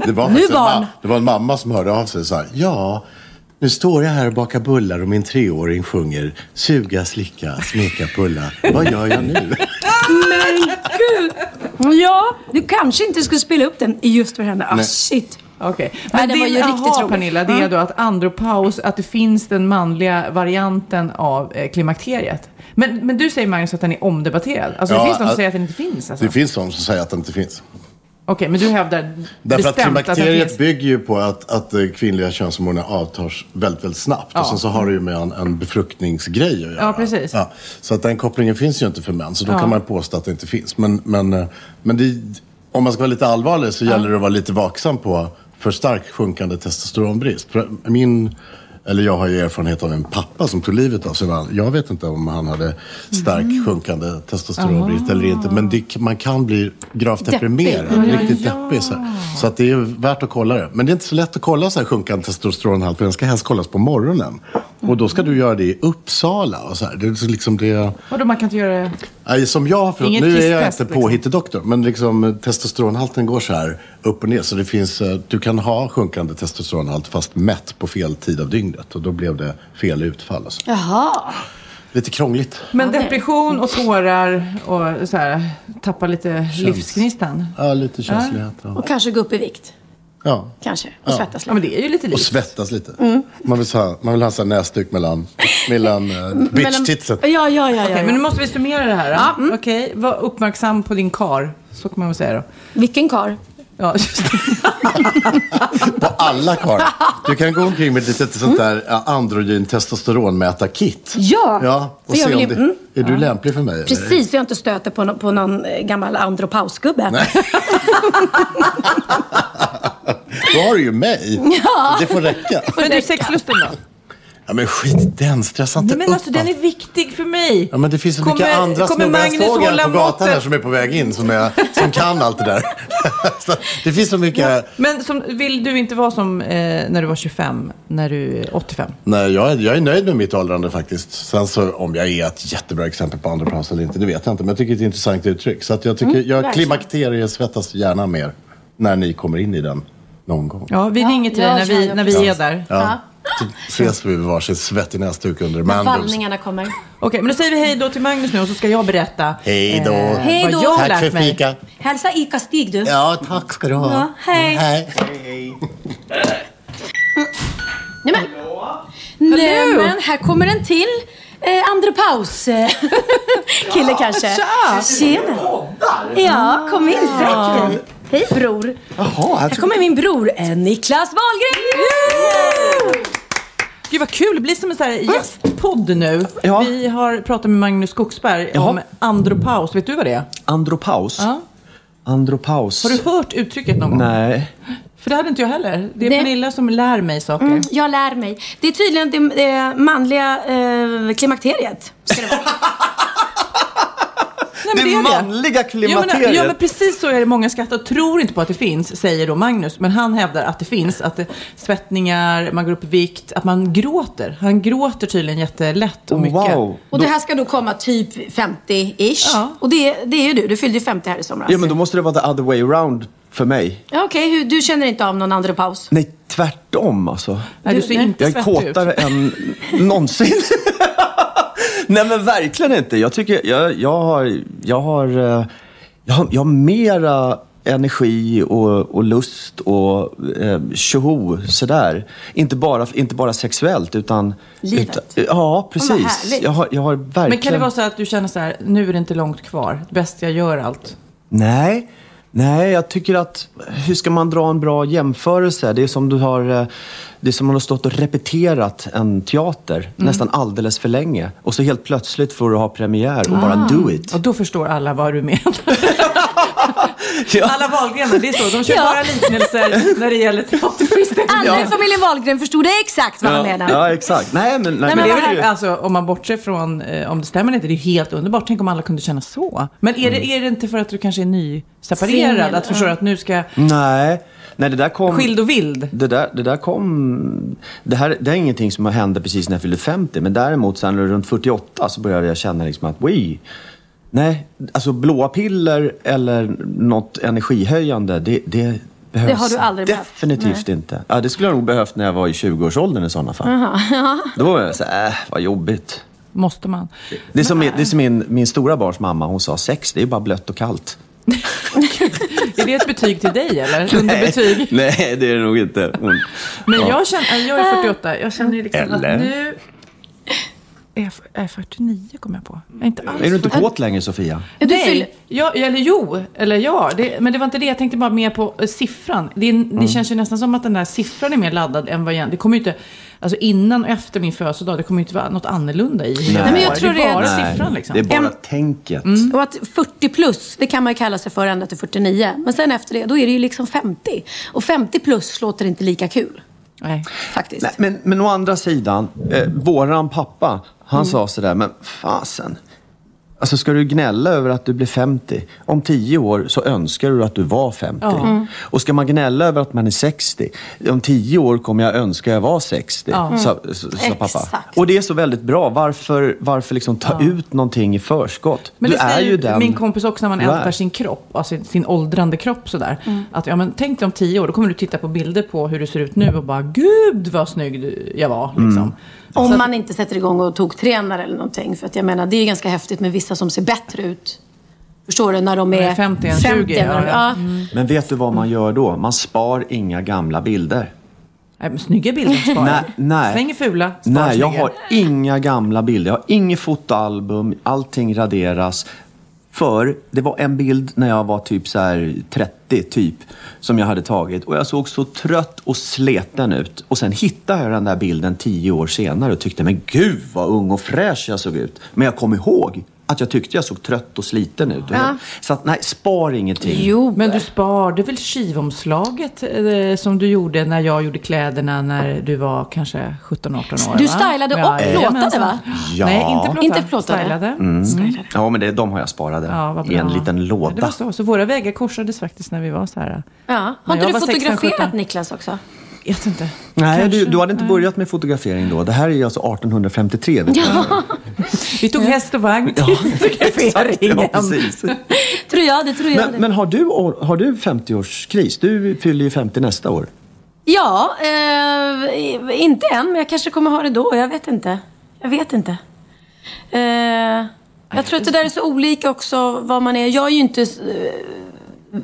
Det var, Nu en barn. ma- det var en mamma som hörde av sig så här. Ja, nu står jag här och bakar bullar och min treåring sjunger suga, slicka, smeka, pulla. Vad gör jag nu? Men gud! Ja, du kanske inte skulle spela upp den just för henne. Ah, Nej. shit. Okej. Nej, Men den var din ju riktigt aha, rolig. Pernilla, det är då att andropaus, att det finns den manliga varianten av eh, klimakteriet. Men, men du säger Magnus att den är omdebatterad. Alltså Ja, det finns de som att- säger att den inte finns. Alltså. Det finns de som säger att det inte finns. Okej, men du hävdar Därför att bestämt att klimakteriet finns. bygger ju på att, att eh, kvinnliga könshormoner avtar väldigt, väldigt snabbt. Ja. Och sen så har det ju med en, en befruktningsgrej att göra. Ja, precis. Ja, så att den kopplingen finns ju inte för män. Så då Ja. kan man påstå att det inte finns. Men, men, eh, men det, om man ska vara lite allvarlig så gäller det att vara lite vaksam på för starkt sjunkande testosteronbrist. För Min, eller jag har ju erfarenhet av en pappa som tog livet av sig. Jag vet inte om han hade stark Mm. sjunkande testosteronbrist eller inte. Men det, man kan bli gravt Deppig. deprimerad. Ja, riktigt deppig. Så, så att det är värt att kolla det. Men det är inte så lätt att kolla så här sjunkande testosteronhalt. För den ska helst kollas på morgonen. Och då ska du göra det i Uppsala. Och så här. Det är liksom det... Vadå, man kan inte göra det... Nej, som jag har förstått, nu är jag inte liksom. påhittedoktor, men liksom, testosteronhalten går så här upp och ner. Så det finns, eh, du kan ha sjunkande testosteronhalt fast mätt på fel tid av dygnet. Och då blev det fel utfall. Och så. Jaha. Lite krångligt. Men depression och tårar och så här, tappa lite livsgnistan. Ja, lite känslighet. Ja. Och kanske gå upp i vikt. ja. Kanske. Och Ja. svettas Ja, lite. men det är ju lite Och likt. svettas lite. Man, vill ha, man vill ha en näsduk mellan, mellan uh, bitch-titsen. Ja, ja, ja. ja, Okej, ja. men nu måste vi summera det här. Ja, mm. Okej, var uppmärksam på din kar. Så kan man väl säga då. Vilken kar? Ja, just det. På alla karlar. Du kan gå omkring med ett litet sånt där ja, androgyn testosteronmätarkit. Ja. Ja, och För jag se om vill det, mm. är du lämplig för mig? eller? Precis, så jag inte stöter på, no- på någon eh, gammal andropausgubbe. Då har du ju mig. Det får räcka. Men du, sexlusten då? Ja, men skit den. Stressa inte Nej, men upp alltså, den är viktig för mig. Ja, men det finns så Kommer- mycket andra snubbar. Jag såg på gatan här som är på väg in som, är, som kan allt det där. det finns så mycket... Men som, vill du inte vara som eh, när du var 25, när du är 85? Nej, jag, är- jag är nöjd med mitt åldrande faktiskt. Sen så om jag är ett jättebra exempel på andra paus eller inte, det vet jag inte. Men jag tycker det är ett intressant uttryck. Så att jag tycker, Mm, jag klimakteriesvettas gärna mer när ni kommer in i den någon gång. Ja, vi Ja, ringer till ja, dig när ja, vi, ja, när vi är där. Ja. Så ses vi varsin svettig näsduk under Mandos. vallningarna kommer. Okej, men då säger vi hej då till Magnus nu och så ska jag berätta Hej då. eh, Hej vad då. jag har Tack lärt för mig. fika. Hälsa Ica-Stig du. Ja, tack ska du ha. Ja, hej. hej. Nej, men. Nej, men här kommer en till. Eh, andra paus. eh, Kille kanske. tja. Tjena. Ja, kom in. Sätt dig. Hej bror. Jaha, Här kommer min bror, eh, Niklas Wahlgren. Gud vad kul, det blir som en sån här gästpodd nu. Ja. Vi har pratat med Magnus Skogsberg Jaha. om andropaus. Vet du vad det är? Andropaus. Ja. Andropaus. Har du hört uttrycket någon gång? Nej. För det hade inte jag heller. Det är Nej. Pernilla som lär mig saker. Mm, jag lär mig. Det är tydligen det, det manliga eh, klimakteriet. Ska det. Nej, men det är manliga Ja men, klimakteriet. ja men precis så är det. Många skrattar tror inte på att det finns, säger då Magnus. Men han hävdar att det finns. Att det, svettningar, man går upp i vikt, att man gråter. Han gråter tydligen jättelätt och mycket. Wow. Och det här ska då komma typ 50-ish. Ja. Och det, det är ju du. Du fyllde ju 50 här i somras. Ja, men då måste det vara the other way around för mig. Ja, Okej, hur- du känner inte av någon andra paus? Nej, tvärtom alltså. Nej, du ser nej. inte Jag är svettig ut. kåtare än någonsin. Nej men verkligen inte. Jag tycker, jag, jag har, jag har, eh, jag har, jag har mera energi och, och lust och eh, tjoho sådär. Inte bara, inte bara sexuellt utan... Livet. Utan, ja, precis. härligt. jag, har, jag har verkligen... Men kan det vara så att du känner så här, nu är det inte långt kvar. Bäst jag gör allt. Nej, nej, jag tycker att hur ska man dra en bra jämförelse? Det är som du har, eh, det är som man har stått och repeterat en teater nästan alldeles för länge. Och så helt plötsligt får du ha premiär och bara do it. Och då förstår alla vad du menar. Ja. Alla Wahlgrenar, det är så. De kör Ja. bara liknelser när det gäller teaterföreställningar. Alla i familjen Wahlgren förstod det exakt vad han menar. Ja, exakt. Nej, men, nej, Men det men det är väl, ju... alltså, om man bortser från eh, om det stämmer eller inte, det är helt underbart. Tänk om alla kunde känna så. Men är, det, är det inte för att du kanske är nyseparerad? Singel, att förstå att nu ska Nej, nej, det där kom... skild och vild? Det där, det där kom... Det, här, det är ingenting som hände precis när jag fyllde 50. Men däremot sen runt 48 så började jag känna liksom att oui, Nej, alltså blåa piller eller något energihöjande, det, det behövs Det har du aldrig behövt. definitivt inte. Ja, det skulle jag nog behövt när jag var i 20-årsåldern i sådana fall. Då var jag så här, äh, vad jobbigt. Måste man? Det är som, min, det är som min, min stora barns mamma, hon sa sex, det är bara blött och kallt. Är det ett betyg till dig eller? Underbetyg? Nej, det är det nog inte. Hon, Men ja. jag känner, jag är 48, jag känner ju liksom Eller? att nu är är jag 49 kom jag på. Jag är inte alls Är du inte kåt längre, Sofia? Du Nej, fyller- ja, eller jo, eller ja. Det, men det var inte det. Jag tänkte bara mer på eh, siffran. Det, det Mm. känns ju nästan som att den där siffran är mer laddad än vad jag... Det kommer ju inte... Alltså innan och efter min födelsedag, det kommer ju inte vara något annorlunda i hela Nej, men jag tror det är bara det är- siffran liksom. Det är bara En- tänket. Och att 40 plus, det kan man ju kalla sig för ända till 49. Men sen efter det, då är det ju liksom 50. Och 50 plus låter inte lika kul. Nej. Faktiskt. Nej, men, men å andra sidan, eh, våran pappa, han Mm. sa sådär, men fasen. Alltså ska du gnälla över att du blir 50? Om 10 år så önskar du att du var 50. Ja. Mm. Och ska man gnälla över att man är 60? Om 10 år kommer jag önska jag var 60. Ja. Sa, pappa. Exakt. Och det är så väldigt bra. Varför, varför liksom ta ut någonting i förskott? Men du det är ju den min kompis också när man ältar sin kropp, alltså sin åldrande kropp sådär. Att ja, men tänk dig om tio år, då kommer du titta på bilder på hur du ser ut nu och bara gud vad snygg jag var. Mm. Om man inte sätter igång och tog tränar eller någonting. För att jag menar, det är ju ganska häftigt med vissa som ser bättre ut. Förstår du? När de är är 50 än 20, när de- ja, ja. Men vet du vad man gör då? Man spar inga gamla bilder. Nej, men snygga bilder sparar Nej, jag. nej. Slänger fula, sparar Nej, jag snygga. har inga gamla bilder. Jag har inget fotoalbum. Allting raderas. För det var en bild när jag var typ så här 30 typ som jag hade tagit. Och jag såg så trött och sleten ut. Och sen hittade jag den där bilden tio år senare och tyckte men gud vad ung och fräsch jag såg ut. Men jag kom ihåg att jag tyckte jag såg trött och sliten ut. Och Ja. Så att, nej, spar ingenting. Jo, Men du sparade väl skivomslaget eh, som du gjorde när jag gjorde kläderna när du var kanske 17-18 år? Du va? stylade och Jajamensan. plåtade, va? Ja. Nej, inte plåtade. Inte plåtade. Stylade. Mm. Ja, men det, de har jag sparade Ja, i en liten Ja, Det låda. var så. så våra vägar korsades faktiskt när vi var så här. Ja. Har inte du 16, fotograferat 17. Niklas också? Vet inte. Nej, du, du hade inte börjat med fotografering då. Det här är ju alltså 1853. Vet du. Vi tog häst och vagn till fotograferingen. Ja, precis. Tror jag det, tror jag Men, det. men har du, har du 50-årskris? Du fyller ju 50 nästa år. Ja, eh, inte än, men jag kanske kommer ha det då. Jag vet inte. Jag vet inte. Eh, jag tror att det där är så olika också vad man är. Jag är ju inte eh,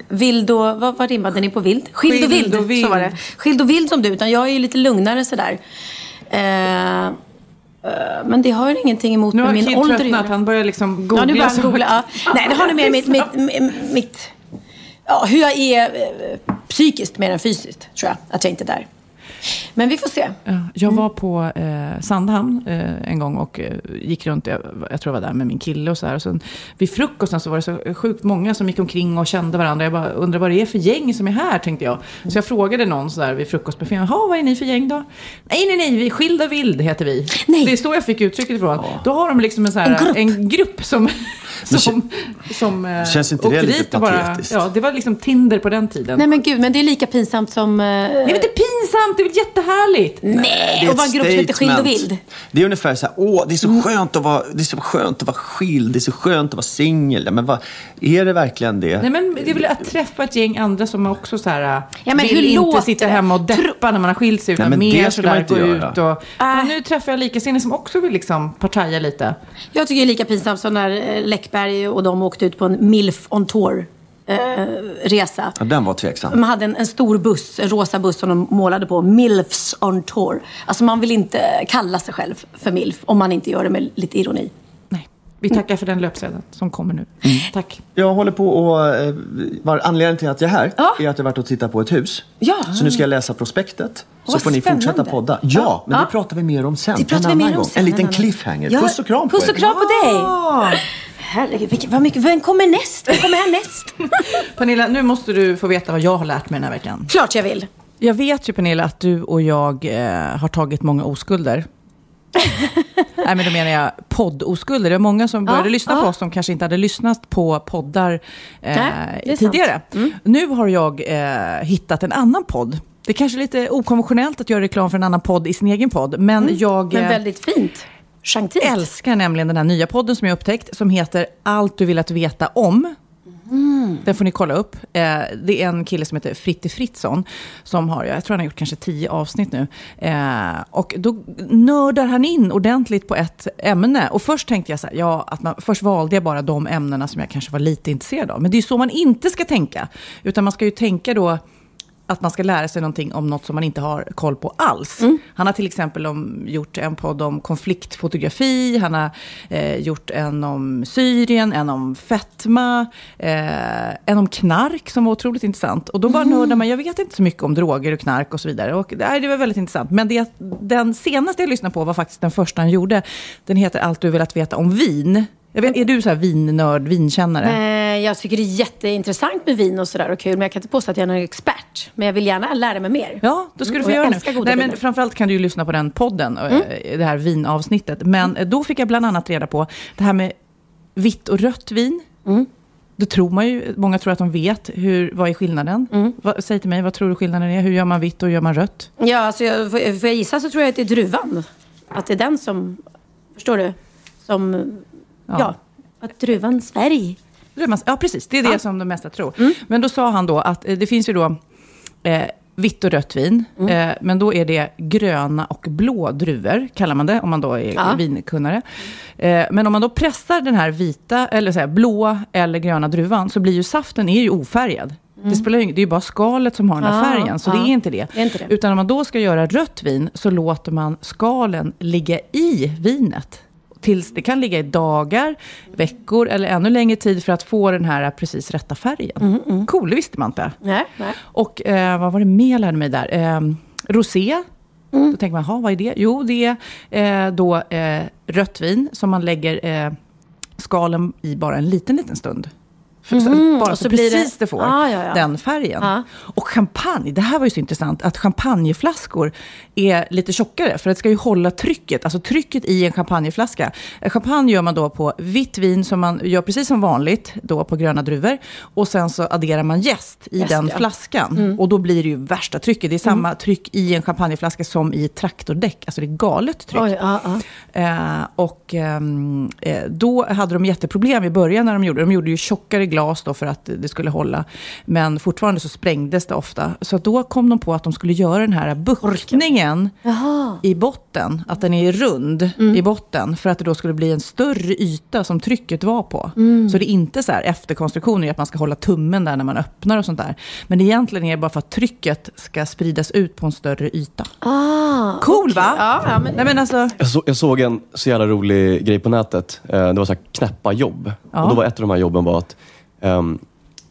vild och... Vad, vad rimmade ni på vild? Skild, och, Skild vild, och vild. Så var det. Skild och vild som du, utan jag är ju lite lugnare sådär. Eh, eh, men det har ju ingenting emot Nu med har min Kid ålder att tröttnat. göra. Han börjar liksom googla. Ja, nu börjar han googla. Ja. Nej, det har nog med mitt, mitt, mitt, mitt ja, hur jag är eh, psykiskt mer än fysiskt, tror jag. Att jag inte är där. Men vi får se. Ja, jag var på eh, Sandhamn eh, en gång och eh, gick runt, jag, jag tror jag var där med min kille och så här. Och sen, vid frukosten så var det så sjukt många som gick omkring och kände varandra. Jag bara undrar vad det är för gäng som är här, tänkte jag. Så jag frågade någon så där vid frukostbuffén, jaha, vad är ni för gäng då? Nej, nej, nej, vi är Skild och Vild heter vi. Nej. Det är så jag fick uttrycket ifrån. Då har de liksom en, så här, En grupp. en grupp som... som, som eh, Känns inte det lite och bara, patetiskt? Ja, det var liksom Tinder på den tiden. Nej men gud, men det är lika pinsamt som... Eh, Det är väl pinsamt, det är väl jättehärligt? nej, Det är och vara en ett grupp som heter Skild och. Vild. Det är ungefär så här, åh, det är så skönt att vara, det är så skönt att vara skild, det är så skönt att vara singel. Men vad, är det verkligen det? Nej men det är väl att träffa ett gäng andra som också så här, Ja, men vill hur inte sitta hemma och deppa när man har skilt sig. Utan Nej, men mer det ska man inte gå göra. ut och... Äh. Nu träffar jag likasinnade som också vill liksom partaja lite. Jag tycker det är lika pinsamt som när eh, Läckberg och de åkte ut på en Milf on Tour eh, resa. Ja, den var tveksam. De hade en, en stor buss, en rosa buss som de målade på. Milfs on tour. Alltså man vill inte kalla sig själv för milf om man inte gör det med lite ironi. Nej, vi tackar för den löpsedeln som kommer nu. Mm. Tack. Jag håller på och... Eh, var, anledningen till att jag är här Ja. är att jag varit och tittat på ett hus. Ja. Så nu ska jag läsa prospektet. Så Vad får ni spännande. fortsätta podda. Ja, Ja. men Ja. det pratar vi mer om sen. Det pratar en vi mer om sen, En liten cliffhanger. Ja, Puss och kram på Puss och kram på dig! Herregud, vilken, vad mycket, vem kommer näst? Vem kommer härnäst? Pernilla, nu måste du få veta vad jag har lärt mig den här veckan. Klart jag vill. Jag vet ju Pernilla att du och jag eh, har tagit många oskulder. Nej, men då menar jag poddoskulder. Det var många som började Ja, lyssna ja. på oss som kanske inte hade lyssnat på poddar eh, Nej, är tidigare. Mm. Nu har jag eh, hittat en annan podd. Det är kanske lite okonventionellt att göra reklam för en annan podd i sin egen podd. Men jag Men eh, väldigt fint. Gentilt. älskar nämligen den här nya podden som jag upptäckt. Som heter Allt du vill att veta om. Den får ni kolla upp. Eh, det är en kille som heter Fritte Fritzson. Som har, jag tror han har gjort kanske tio avsnitt nu. Eh, och då nördar han in ordentligt på ett ämne. Och först tänkte jag så här, ja, att man, först valde jag bara de ämnena som jag kanske var lite intresserad av. Men det är ju så man inte ska tänka. Utan man ska ju tänka då att man ska lära sig någonting om något som man inte har koll på alls. Han har till exempel om, gjort en podd om konfliktfotografi, han har eh, gjort en om Syrien, en om fetma, eh, en om knark som var otroligt intressant. Och då bara nördar man, jag vet inte så mycket om droger och knark och så vidare. Och nej, det var väldigt intressant. Men det, den senaste jag lyssnade på var faktiskt den första han gjorde. Den heter Allt du velat veta om vin. Jag vet, är du så här vinnörd, vinkännare? Eh, jag tycker det är jätteintressant med vin och sådär och kul. Men jag kan inte påstå att jag är någon expert. Men jag vill gärna lära mig mer. Ja, då ska du Mm, få göra nu. goda Nej, men viner. framförallt kan du ju lyssna på den podden, eh, det här vinavsnittet. Men eh, då fick jag bland annat reda på det här med vitt och rött vin. Det tror man ju, många tror att de vet. Hur, vad är skillnaden? Vad, säg till mig, vad tror du skillnaden är? Hur gör man vitt och hur gör man rött? Ja, alltså jag, får jag gissa så tror jag att det är druvan. Att det är den som, förstår du? Som, ja, att druvans färg. Ja, precis. Det är det Ja. som de mesta tror. Men då sa han då att eh, det finns ju då eh, vitt och rött vin. Eh, men då är det gröna och blå druvor, kallar man det, om man då är Ja. vinkunnare. Eh, men om man då pressar den här vita, eller så här, blå eller gröna druvan, så blir ju saften är ju ofärgad. Det, spelar ju, det är ju bara skalet som har den här Ja, färgen, så ja. det är inte det. Det är inte det. Utan om man då ska göra rött vin, så låter man skalen ligga i vinet. Tills det kan ligga i dagar, veckor eller ännu längre tid för att få den här precis rätta färgen. Mm, Cool, det visste man inte. Nej, nej. Och eh, vad var det mer jag lärde mig där? Eh, rosé. Mm. Då tänker man, jaha, vad är det? Jo, det är eh, då eh, rött vin som man lägger eh, skalen i bara en liten, liten stund. För, Mhm, bara så, precis det- det, får Ah, ja, ja. den färgen. Ja. Och champagne, det här var ju så intressant, att champagneflaskor är lite tjockare, för det ska ju hålla trycket, alltså trycket i en champagneflaska. Eh, Champagne gör man då på vitt vin, som man gör precis som vanligt, då på gröna druvor. Och sen så adderar man jäst i Jäst, den ja. flaskan. Mm. Och då blir det ju värsta trycket. Det är samma tryck i en champagneflaska som i traktordäck. Alltså det är galet tryck. Oj, ja. Eh, och ehm, eh, då hade de jätteproblem i början när de gjorde det. De gjorde ju tjockare glas då för att det skulle hålla. Men fortfarande så sprängdes det ofta. Så då kom de på att de skulle göra den här buktningen i botten. Att den är rund Mm. i botten. För att det då skulle bli en större yta som trycket var på. Mm. Så det är inte så här efterkonstruktioner, att man ska hålla tummen där när man öppnar och sånt där. Men egentligen är det bara för att trycket ska spridas ut på en större yta. Ah, Cool okej. va? Ja, ja, men... Nej men alltså... Jag, så, jag såg en så jävla rolig grej på nätet. Eh, det var så här knäppa jobb. Ja. Och då var ett av de här jobben var att ehm,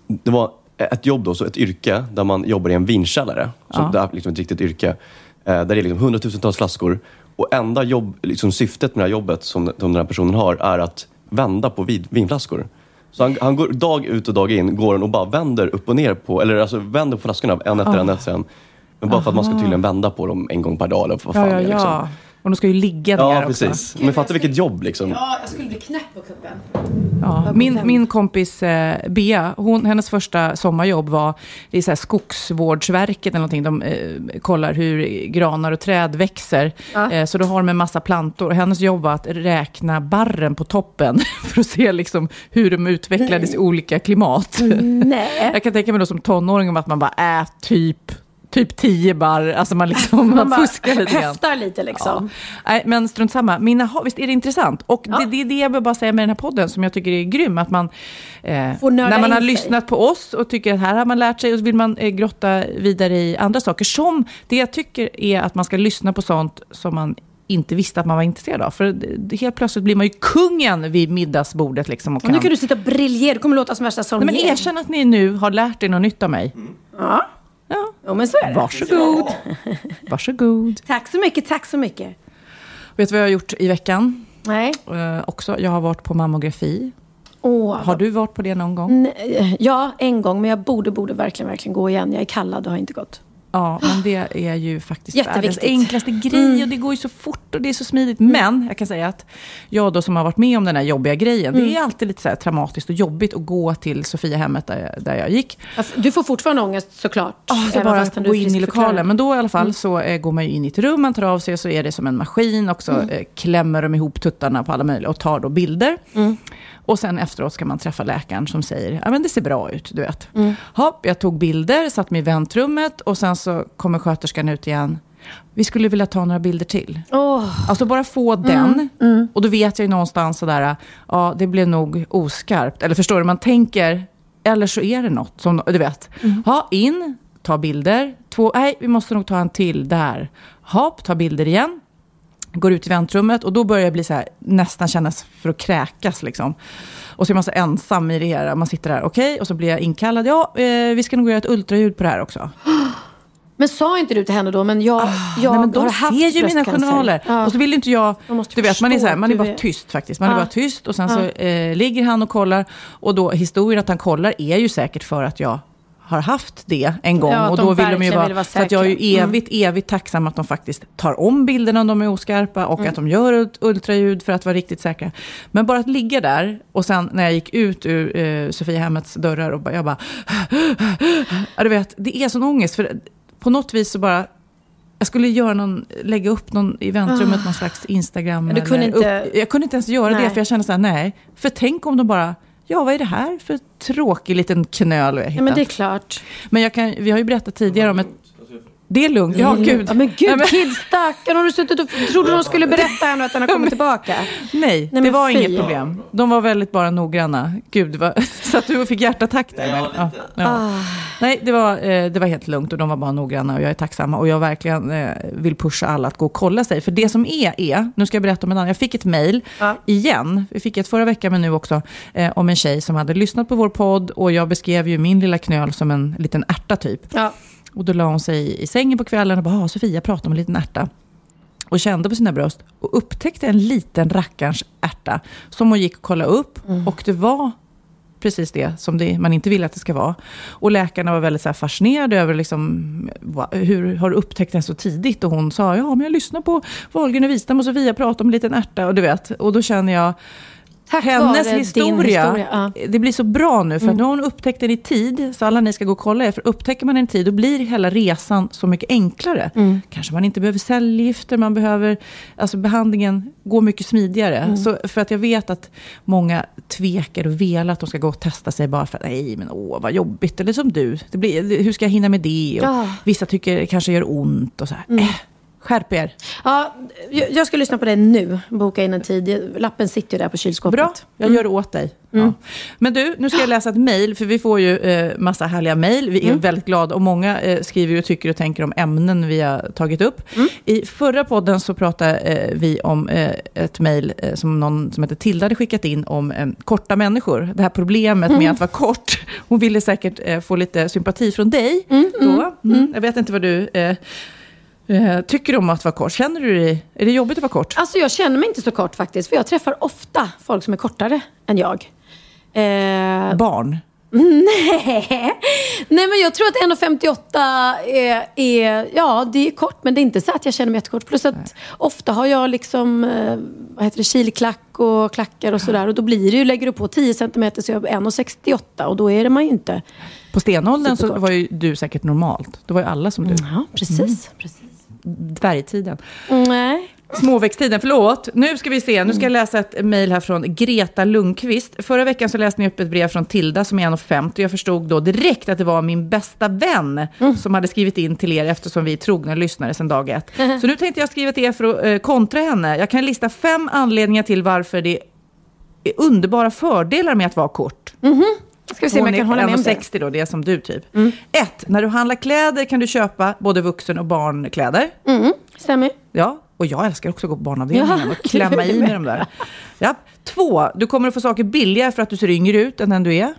det var ett jobb då, så ett yrke där man jobbar i en vinkällare. Så Ja. Det är liksom ett riktigt yrke. Eh, där det är liksom hundratusentals flaskor. Och enda jobb, liksom syftet med det här jobbet som, som den här personen har är att vända på vid, vinflaskor. Så han, han går dag ut och dag in går han och bara vänder upp och ner på, eller alltså vänder på flaskorna en efter Ah. en efter en. Men bara för att man ska tydligen vända på dem en gång per dag eller vad fan Ja, ja, det är. Liksom. Och de ska ju ligga ner Ja, också. precis. Men fatta vilket jobb liksom. Ja, jag skulle bli knäpp på kuppen. Ja, min, min kompis eh, Bea, hon, hennes första sommarjobb var så här Skogsvårdsverket eller någonting. De eh, kollar hur granar och träd växer. Ja. Eh, så då har de en massa plantor. Och hennes jobb var att räkna barren på toppen för att se liksom, hur de utvecklades i olika klimat. Nej. Jag kan tänka mig då som tonåring om att man bara, äh, typ, typ tio barr. Alltså man, liksom, man, bara fuskar lite grann. höftar lite liksom. Nej, men strunt samma. Mina, ha- visst är det intressant? Och det, det är det jag vill bara säga med den här podden som jag tycker är grym. Att man, eh, när man har sig. lyssnat på oss och tycker att här har man lärt sig och så vill man eh, grotta vidare i andra saker. Som det jag tycker är att man ska lyssna på sånt som man inte visste att man var intresserad av. För helt plötsligt blir man ju kungen vid middagsbordet. Liksom, och Och nu kan du sitta och briljera. Du kommer låta som värsta Solmén. men erkänn att ni nu har lärt er något nytt av mig. Ja. Ja. ja, men så är det. Varsågod. Varsågod. Tack så mycket, tack så mycket. Vet du vad jag har gjort i veckan? Nej. Eh, också, jag har varit på mammografi. Åh, Har du varit på det någon gång? Nej, Ja, en gång. Men jag borde, borde verkligen, verkligen gå igen. Jag är kallad och har inte gått. Ja, men det är ju faktiskt världens enklaste grej och det går ju så fort och det är så smidigt. Men jag kan säga att jag då som har varit med om den här jobbiga grejen, det är alltid lite så här traumatiskt och jobbigt att gå till Sofiahemmet där jag, där jag gick. Alltså, Du får fortfarande ångest såklart. Ja, är Även bara att gå in i lokalen. Men då i alla fall så eh, går man ju in i ett rum, man tar av sig och så är det som en maskin och så eh, klämmer de ihop tuttarna på alla möjliga och tar då bilder. Och sen efteråt ska man träffa läkaren som säger, ja men det ser bra ut, du vet. Hopp, jag tog bilder, satt mig i väntrummet och sen så kommer sköterskan ut igen. Vi skulle vilja ta några bilder till. Åh, Alltså bara få den. Och då vet jag ju någonstans sådär, ja det blev nog oskarpt. Eller förstår du, man tänker, eller så är det något som, du vet. Ha, in, ta bilder. Två, nej vi måste nog ta en till där. Hopp, ta bilder igen. Går ut i väntrummet och då börjar jag bli så här, nästan kännas för att kräkas liksom. Och så är man så ensam i det här. Man sitter där, okej, och så blir jag inkallad. Ja, eh, vi ska nog göra ett ultraljud på det här också. Men sa inte du till henne då, men jag, jag Ah, Nej, men de har haft ser ju mina journaler. Ja. Och så vill inte jag... Du vet, man är, så här, man är bara är- tyst faktiskt. Man är Ja. bara tyst och sen Ja. så eh, ligger han och kollar. Och då historien att han kollar är ju säkert för att jag har haft det en gång. Ja, och då vill de ju vara, vill vara så att jag är ju. Mm. evigt, evigt tacksam att de faktiskt tar om bilderna om de är oskarpa och Mm. att de gör ultraljud för att vara riktigt säkra. Men bara att ligga där och sen när jag gick ut ur eh, Sofiahemmets dörrar och jag bara... ja, du vet, det är sån ångest. För på något vis så bara... Jag skulle göra någon, lägga upp någon i väntrummet, någon slags Instagram. Du kunde eller inte- Upp, jag kunde inte ens göra Nej. det, för jag kände så här, nej. För tänk om de bara, ja vad är det här för tråkig liten knöl vi har Ja, hittat? men det är klart. Men jag kan, vi har ju berättat tidigare om ett... Det är lugnt, ja gud. Ja, men gud, Nej, men- kids stackarn. Har du suttit och trodde de skulle berätta ännu att den har kommit tillbaka? Nej, Nej, det var fy. inget problem. De var väldigt bara noggranna. Gud, vad, så att du fick hjärtattack där. Men, ja, ja. Ah. Nej, det var, eh, det var helt lugnt och de var bara noggranna och jag är tacksamma. Och jag verkligen eh, vill pusha alla att gå och kolla sig. För det som är, är, nu ska jag berätta om en annan. Jag fick ett mejl Ja. igen, vi fick ett förra veckan men nu också, eh, om en tjej som hade lyssnat på vår podd. Och jag beskrev ju min lilla knöl som en liten ärta typ. Ja. Och då la hon sig i sängen på kvällen och bara, ah, Sofia, prata om en liten ärta. och kände på sina bröst och upptäckte en liten rackarns ärta som hon gick och kollade upp. Och det var precis det som det, man inte vill att det ska vara. Och läkarna var väldigt så fascinerade över liksom, va, hur har du upptäckt den så tidigt? Och hon sa, ja men jag lyssnar på Wahlgren och Wistam och Sofia prata om en liten ärta. Och du vet, och då känner jag, Tack hennes historia, historia, ja. Mm. det blir så bra nu, för nu har hon upptäckt den i tid, så alla ni ska gå och kolla er, för upptäcker man den i tid, då blir hela resan så mycket enklare. Mm. Kanske man inte behöver cellgifter, man behöver, alltså behandlingen går mycket smidigare. Mm. Så för att jag vet att många tvekar och vill att de ska gå och testa sig bara för att, nej men åh vad jobbigt, eller som du, det blir, hur ska jag hinna med det? Och Ja. Vissa tycker det kanske gör ont och så här. Äh, skärp er. Ja, jag ska lyssna på det nu. Boka in en tid. Lappen sitter ju där på kylskåpet. Bra, jag gör det åt dig. Ja. Men du, nu ska jag läsa ett mejl, för vi får ju eh, massa härliga mejl. Vi är väldigt glada och många eh, skriver och tycker och tänker om ämnen vi har tagit upp. I förra podden så pratade eh, vi om eh, ett mejl eh, som någon som heter Tilda hade skickat in om eh, korta människor. Det här problemet med att vara kort. Hon ville säkert få lite sympati från dig. Då. Mm. Jag vet inte vad du eh, tycker om att vara kort. Känner du dig, är det jobbigt att vara kort? Alltså jag känner mig inte så kort faktiskt. För jag träffar ofta folk som är kortare än jag. Eh, Barn? nej. nej, men jag tror att 1,58 är, är, ja det är kort. Men det är inte så att jag känner mig jättekort. Plus att ofta har jag liksom, eh, vad heter det, kilklack och klackar och sådär. Och då blir det ju, lägger du på 10 cm så är jag 1,68 och då är det man ju inte. På stenåldern så var ju du säkert normalt. Då var ju alla som du. Ja, precis. precis. Dvärgtiden. Nej. Småväxttiden, förlåt. Nu ska vi se, nu ska jag läsa ett mejl här från Greta Lundqvist. Förra veckan så läste ni upp ett brev från Tilda som är 1,50 och jag förstod då direkt att det var min bästa vän som hade skrivit in till er eftersom vi är trogna lyssnare sedan dag ett. Så nu tänkte jag skriva till er för att eh, kontra henne. Jag kan lista fem anledningar till varför det är underbara fördelar med att vara kort. Ska vi se om jag kan hålla med om det. 1,60 då, det är som du typ. Ett, när du handlar kläder kan du köpa både vuxen och barnkläder. Mm, stämmer. Ja, och jag älskar också att gå på barnavdelningen och klämma i med. dem där. Ja. Två, du kommer att få saker billigare för att du ser yngre ut än den du är.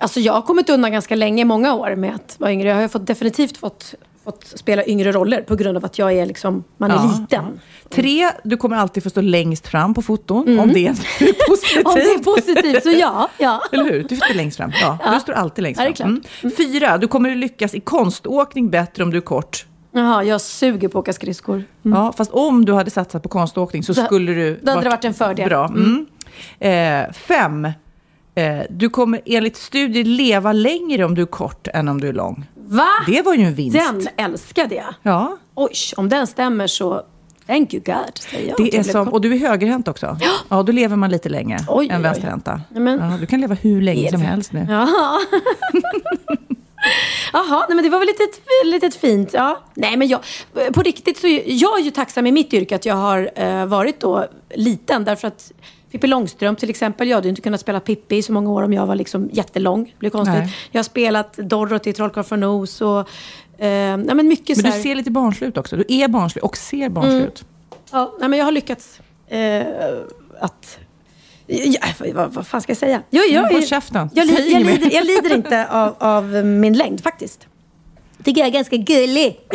Alltså jag har kommit undan ganska länge, många år med att vara yngre. Jag har fått, definitivt fått, fått spela yngre roller på grund av att jag är liksom, man är Ja. liten. Tre, du kommer alltid få stå längst fram på foton, om det är positivt. Om det är positivt så ja. ja. Eller hur? Du står längst fram. Ja, Ja. Du står alltid längst Ja, fram. Mm. Fyra, du kommer lyckas i konståkning bättre om du är kort. Jaha, jag suger på att åka skridskor. Ja, fast om du hade satsat på konståkning så Då- skulle du... då hade det varit en fördel. Bra. Mm. Eh, fem, eh, du kommer enligt studier leva längre om du är kort än om du är lång. Va? Det var ju en vinst. Den älskade jag. Ja, Oj, om den stämmer så thank you God, säger jag. det är som, och du är högerhänt också. Ja, då lever man lite längre Oj, än vänsterhänta. Men- Ja, du kan leva hur länge som helst nu. Jaha. Jaha, nej men det var väl lite, lite fint. Ja. Nej men jag, på riktigt så jag är ju tacksam i mitt yrke att jag har eh, varit då liten. Därför att Pippi Långstrump till exempel, jag hade inte kunnat spela Pippi i så många år om jag var liksom jättelång. Det blir konstigt. Nej. Jag har spelat Dorothy i Trollkarlen från Oz och eh, nej, men mycket Men så du här, ser lite barnslig ut också. Du är barnslig och ser barnslig Mm. ut. ja, nej, men jag har lyckats eh, att Ja, vad, vad fan ska jag säga? Jo, jag, käften. jag, jag, mer. lider, jag lider inte av, av min längd faktiskt. Tycker jag är ganska gullig.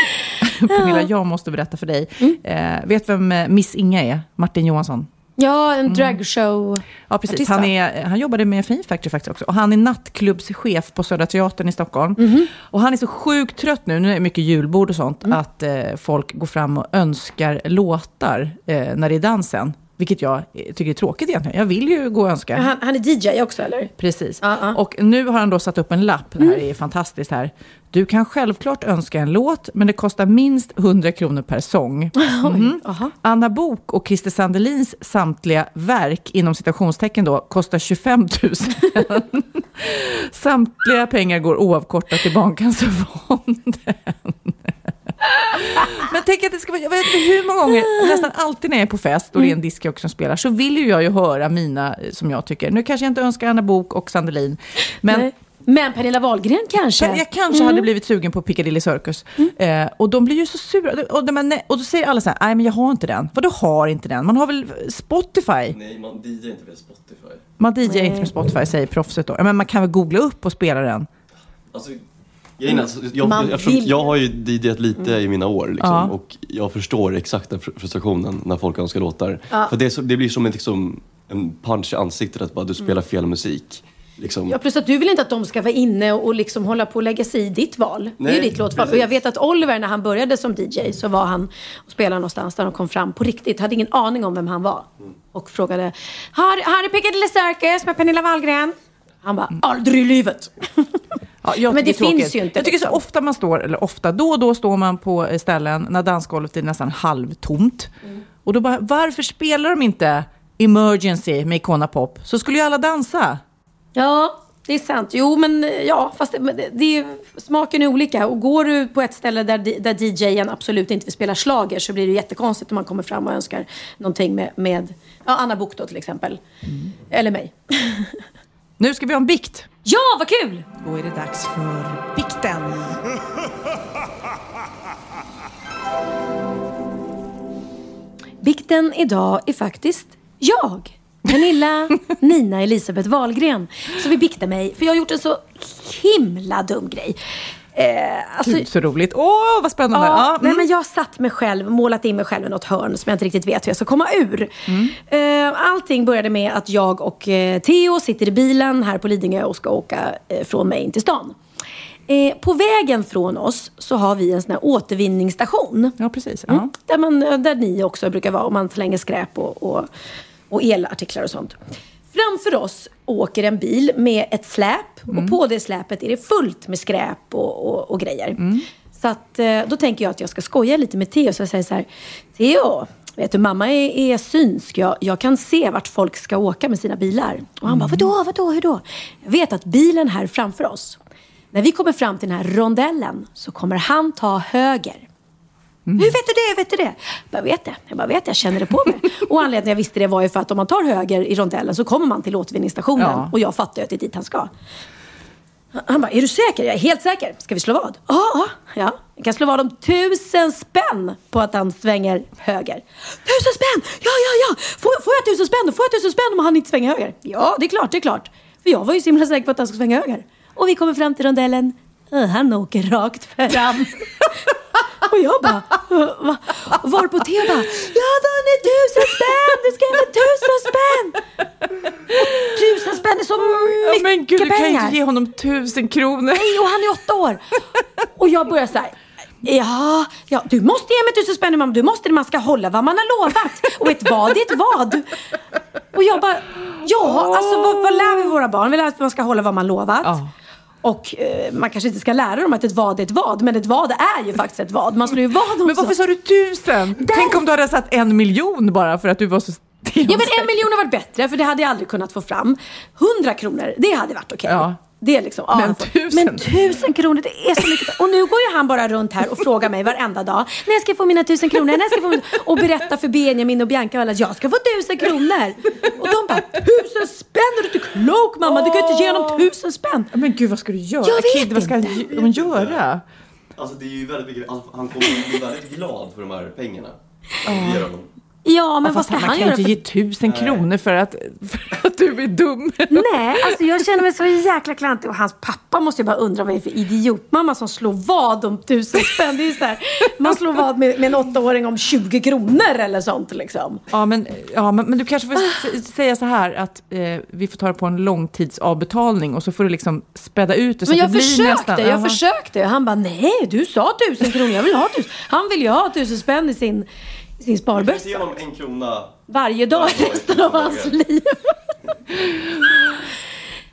Pernilla, jag måste berätta för dig. Mm. Eh, vet vem eh, Miss Inga är? Martin Johansson. Ja, en dragshow. Ja, precis. Artist, Han, är, han jobbade med Fame Factory faktiskt också. Och han är nattklubbschef på Södra Teatern i Stockholm. Mhm. Och han är så sjukt trött nu, nu är det mycket julbord och sånt, Mm. att eh, folk går fram och önskar låtar eh, när det är dansen. Vilket jag tycker är tråkigt egentligen. Jag vill ju gå och önska. Han, han är DJ också eller? Precis. Ja, ja. Och nu har han då satt upp en lapp. Det här är fantastiskt här. Du kan självklart önska en låt, men det kostar minst 100 kronor per sång. Mhm. Aha. Anna Bok och Christer Sandelins samtliga verk, inom citationstecken då, kostar 25 000. samtliga pengar går oavkortat till Barncancerfonden. Men tänk att det ska vara, jag vet inte hur många gånger, nästan alltid när jag är på fest och det är en discjockey som spelar, så vill ju jag ju höra mina, eh, som jag tycker. Nu kanske jag inte önskar Anna Bok och Sandelin, men Nej. Men Pernilla Wahlgren kanske? men jag kanske hade blivit sugen på Piccadilly Circus. Eh, och de blir ju så sura. Och, de, och då säger alla så här, nej men jag har inte den. Vadå har inte den? Man har väl Spotify? Nej, man DJar inte via Spotify. Man DJar inte med Spotify, säger proffset då. Ja, Men man kan väl googla upp och spela den? Alltså, Grejen är, alltså, jag, Man jag, vill- jag har ju DJat lite i mina år liksom, Ja. och jag förstår exakt den fr- frustrationen när folk önskar låtar. Ja. För det, så, det blir som en, liksom, en punch i ansiktet att bara, du spelar fel musik. Liksom. Ja, plus att du vill inte att de ska vara inne och liksom hålla på och lägga sig i ditt val. det är Nej, ju ditt låtval. precis. Och jag vet att Oliver, när han började som DJ, så var han och spelade någonstans där de kom fram på riktigt. Hade ingen aning om vem han var. Och frågade, har, har du Piccadilly Circus med Pernilla Wahlgren? Han bara, aldrig i livet. Ja, Men det är finns ju inte, Jag tycker så liksom. ofta man står, eller ofta, då och då står man på eh, ställen när dansgolvet är nästan halvtomt. Mm. Och då bara, varför spelar de inte Emergency med Icona Pop? Så skulle ju alla dansa. Ja, det är sant. Jo, men eh, ja, fast det, det, det smaken är olika. Och går du på ett ställe där, där DJen absolut inte vill spela slager så blir det jättekonstigt om man kommer fram och önskar någonting med, med ja, Anna Book då till exempel. Eller mig. Nu ska vi ha en bikt. Ja, vad kul! Då är det dags för bikten. Bikten idag är faktiskt jag. Pernilla Nina Elisabeth Wahlgren. Så vi biktar mig, för jag har gjort en så himla dum grej. Eh, alltså, Gud, så roligt. Åh, vad spännande. Ja, Ja, nej, mm. men jag har satt mig själv, målat in mig själv i något hörn som jag inte riktigt vet hur jag ska komma ur. Mm. Eh, allting började med att jag och eh, Theo sitter i bilen här på Lidingö och ska åka eh, från mig in till stan. Eh, på vägen från oss så har vi en sån här återvinningsstation. Ja, precis. Ja. Mm. Där, man, där ni också brukar vara om man slänger skräp och, och, och elartiklar och sånt. Framför oss åker en bil med ett släp och på det släpet är det fullt med skräp och, och, och grejer. Så att, eh, då tänker jag att jag ska skoja lite med Theo. Så jag säger så här, Theo, vet du mamma är, är synsk. Jag, jag kan se vart folk ska åka med sina bilar. Och han bara, vadå, vadå, hur då? Jag vet att bilen här framför oss, när vi kommer fram till den här rondellen så kommer han ta höger. Hur vet du det? Hur vet du det? Jag vet det. Jag bara vet det. Jag känner det på mig. Och anledningen jag visste det var ju för att om man tar höger i rondellen så kommer man till återvinningsstationen. Ja. Och jag fattar ju att det är dit han ska. Han bara, är du säker? Jag är helt säker. Ska vi slå vad? Ja, ja, ja. Vi kan slå vad om tusen spänn på att han svänger höger. Tusen spänn! Ja, ja, ja! Får, får jag tusen spänn? Får jag tusen spänn om han inte svänger höger? Ja, det är klart, det är klart. För jag var ju så himla säker på att han skulle svänga höger. Och vi kommer fram till rondellen. Han åker rakt fram. Och jag bara, "Uh, va? Och varpå Theo bara, jag har vunnit tusen spänn! Du ska ge mig tusen spänn! Tusen spänn är så mycket men gud, du kan ju pengar! inte ge honom tusen kronor. Nej, och han är åtta år. Och jag börjar så här. Ja, ja, du måste ge mig tusen spänn mamma. Du måste. Man ska hålla vad man har lovat. Och ett vad är ett vad. Och jag bara, ja, alltså vad, vad lär vi våra barn? Vi lär att man ska hålla vad man lovat. Ja. Och eh, man kanske inte ska lära dem att ett vad är ett vad. Men ett vad är ju faktiskt ett vad. Man slår ju vad också. Men varför sa du tusen? Tänk om du hade satt en miljon bara för att du var så Ja men en miljon har varit bättre för det hade jag aldrig kunnat få fram. Hundra kronor, det hade varit okej. Ja. Det är liksom, ja, Men får- tusen? Men tusen kronor, det är så mycket. Och nu går ju han bara runt här och frågar mig varenda dag. När ska jag få mina tusen kronor? När ska jag få mina... Och berättar för Benjamin och Bianca och alla att jag ska få tusen kronor. Och de bara, tusen spänn? Är du inte klok mamma? Du kan ju inte ge honom tusen spänn. Men gud, vad ska du göra? Jag vet Kid, vad ska inte. hon göra? Alltså det är ju väldigt mycket, alltså, han kommer bli väldigt glad för de här pengarna. Vi ger honom. Ja, men Ja, vad fast ska man han kan ju göra? inte För... ge tusen kronor för att, för att du är dum. Nej, alltså jag känner mig så jäkla klantig. Och hans pappa måste ju bara undra vad det är för idiotmamma som slår vad om tusen spänn. Det är ju så här, man slår vad med, med en åttaåring om 20 kronor eller sånt liksom. Ja, men, ja, men, men du kanske får säga så här att eh, vi får ta det på en långtidsavbetalning och så får du liksom späda ut det så Men jag det blir försökte, nästan... jag Jaha. försökte. Han bara, nej du sa tusen kronor, jag vill ha tusen. Han vill ju ha tusen spänn i sin, sin Jag kan inte sparbössa. ge honom en krona. Varje dag i resten av hans liv.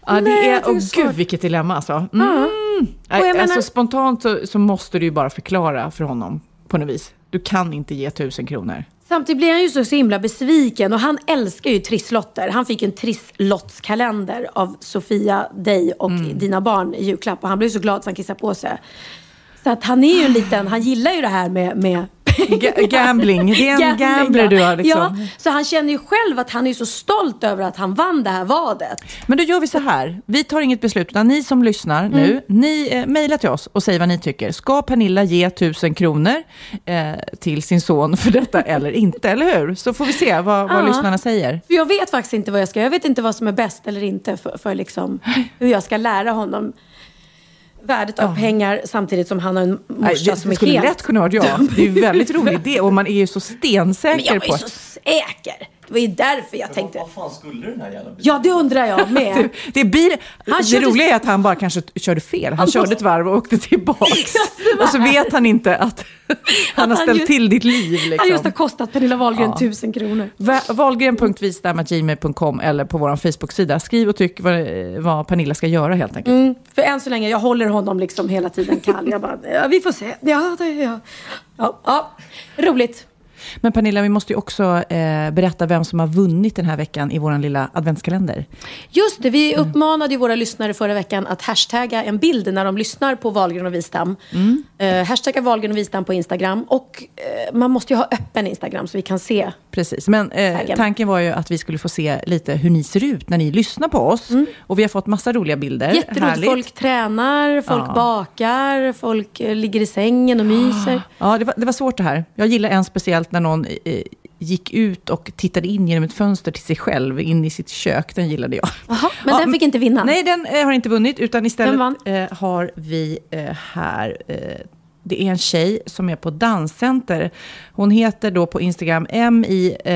Ja, det Nej, är, tycker åh det är svårt. gud vilket dilemma alltså. Mm. Nej, Och jag menar- alltså spontant så, så måste du ju bara förklara för honom på något vis. Du kan inte ge tusen kronor. Samtidigt blir han ju så, så himla besviken och han älskar ju trisslotter. Han fick en trisslottskalender av Sofia, dig och Mm. dina barn i julklapp och han blev så glad så han kissade på sig. Så att han är ju en liten, han gillar ju det här med, med Ga- gambling, det är en gambler ja. du har liksom. Ja, så han känner ju själv att han är så stolt över att han vann det här vadet. Men då gör vi så här. Vi tar inget beslut, utan ni som lyssnar nu, Mm. ni eh, mejlar till oss och säger vad ni tycker. Ska Pernilla ge tusen kronor eh, till sin son för detta eller inte, eller hur? Så får vi se vad, vad lyssnarna säger. För jag vet faktiskt inte vad jag ska Jag vet inte vad som är bäst eller inte för, för liksom, hur jag ska lära honom. Värdet av pengar samtidigt som han har en morsa Nej, det, som det är skulle helt lätt kunna vara jag. Det är ju en väldigt rolig idé och man är ju så stensäker Men jag på är så säker. Det var ju därför jag tänkte... Vad fan skulle den här jävla Ja, det undrar jag med. Det, det, är bil, Han det körde- roliga är att han bara kanske körde fel. Han, Han körde måste- ett varv och åkte tillbaks. och så vet han inte att han har han ställt just- till ditt liv. Han Liksom. just har kostat Pernilla Wahlgren Ja. tusen kronor. Wahlgren.vistam.gmail.com eller på vår Facebook-sida. Skriv och tyck vad, vad Pernilla ska göra helt enkelt. Mm, för än så länge, jag håller honom liksom hela tiden kall. Jag bara, ja, vi får se. Ja, det, ja. Ja, ja, roligt. Men Pernilla, vi måste ju också eh, berätta vem som har vunnit den här veckan i vår lilla adventskalender. Just det, vi uppmanade ju våra lyssnare förra veckan att hashtagga en bild när de lyssnar på Wahlgren och Wistam. Mm. Eh, hashtagga Wahlgren och Wistam på Instagram. Och eh, man måste ju ha öppen Instagram så vi kan se. Precis, men eh, tanken var ju att vi skulle få se lite hur ni ser ut när ni lyssnar på oss. Och vi har fått massa roliga bilder. Mm. Jätteroligt. Härligt. Folk tränar, folk Ja. bakar, folk eh, ligger i sängen och myser. Ja, det var, det var svårt det här. Jag gillar en speciellt när någon eh, gick ut och tittade in genom ett fönster till sig själv, in i sitt kök. Den gillade jag. Jaha, men den fick inte vinna. Nej, den eh, har inte vunnit, utan istället eh, har vi här... Det är en tjej som är på Danscenter. Hon heter då på Instagram M-I-Z-C-H.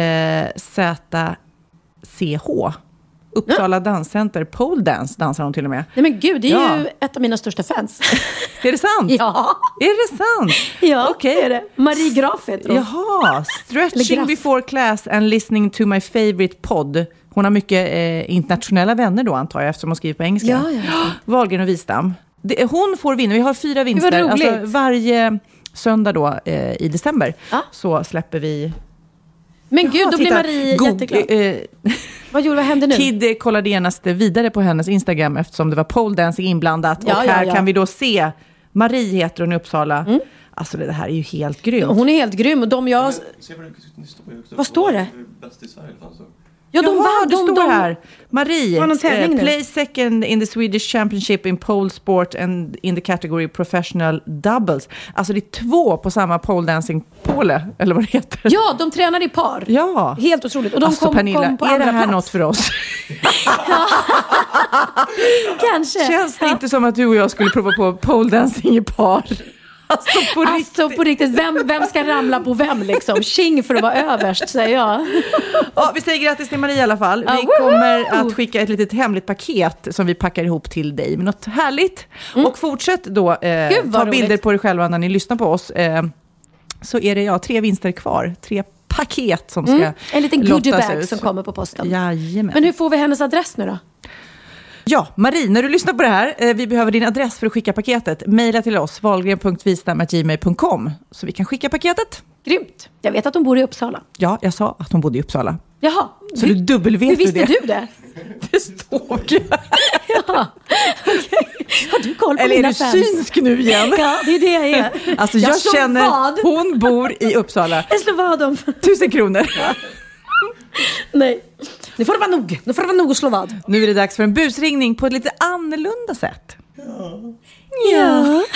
Uppsala Danscenter. Pole dance dansar hon till och med. Nej men gud, det är Ja. ju ett av mina största fans. Är det sant? ja, Är det sant? ja Okej. det är det. Marie Graf heter hon. Jaha, stretching before class and listening to my favorite pod. Hon har mycket eh, internationella vänner då antar jag eftersom hon skriver på engelska. Ja, ja, ja. Wahlgren och Wistam. Det, hon får vinna, vi har fyra vinster. roligt. Alltså, varje söndag då eh, i december Ja. så släpper vi... Men gud, Ja, då blir Marie Goog- jätteglad. eh, Vad gjorde, vad hände nu? Kid eh, kollade genast vidare på hennes Instagram eftersom det var pole dancing inblandat. Ja, och ja, här ja. kan vi då se, Marie heter hon i Uppsala. Alltså det här är ju helt grymt. Hon är helt grym. Och de jag... Se vad det det står ju också. Vad står det? Bäst i Sverige det. Ja, de Jaha, vann. det De, står de, här. Marie, det eh, play second in the Swedish Championship in pole sport and in the category professional doubles. Alltså det är två på samma pole dancing pole, eller vad det heter. Ja, de tränar i par. Ja. Helt otroligt. Och de alltså kom, Pernilla, kom på är det här plats. något för oss? Kanske. Känns det inte som att du och jag skulle prova på pole dancing i par? Alltså på riktigt. Alltså på riktigt, vem, vem ska ramla på vem liksom? Tjing för att vara överst, säger jag. Ja, vi säger grattis till Marie i alla fall. Vi kommer att skicka ett litet hemligt paket som vi packar ihop till dig med något härligt. Och fortsätt då eh, Mm. Gud, ta bilder roligt. på dig själva när ni lyssnar på oss. Eh, så är det ja, tre vinster kvar. Tre paket som ska Mm. En liten goodiebag som kommer på posten. Jajamän. Men hur får vi hennes adress nu då? Ja, Marie, när du lyssnar på det här, eh, vi behöver din adress för att skicka paketet. Mejla till oss, valgren.vistam.gmail.com, så vi kan skicka paketet. Grymt. Jag vet att hon bor i Uppsala. Ja, jag sa att hon bodde i Uppsala. Jaha. Så du dubbelvet Hur du visste det? du det? Det stod ju. Ja. Okej. Har du koll på Eller är mina du fans? synsk nu igen? Ja, det är det jag är. Alltså jag, slår känner, vad. hon bor i Uppsala. Jag slår vad om. Tusen kronor. Nej. Nu får det vara nog. Nu får det vara nog att slå vad. Nu är det dags för en busringning på ett lite annorlunda sätt. Ja.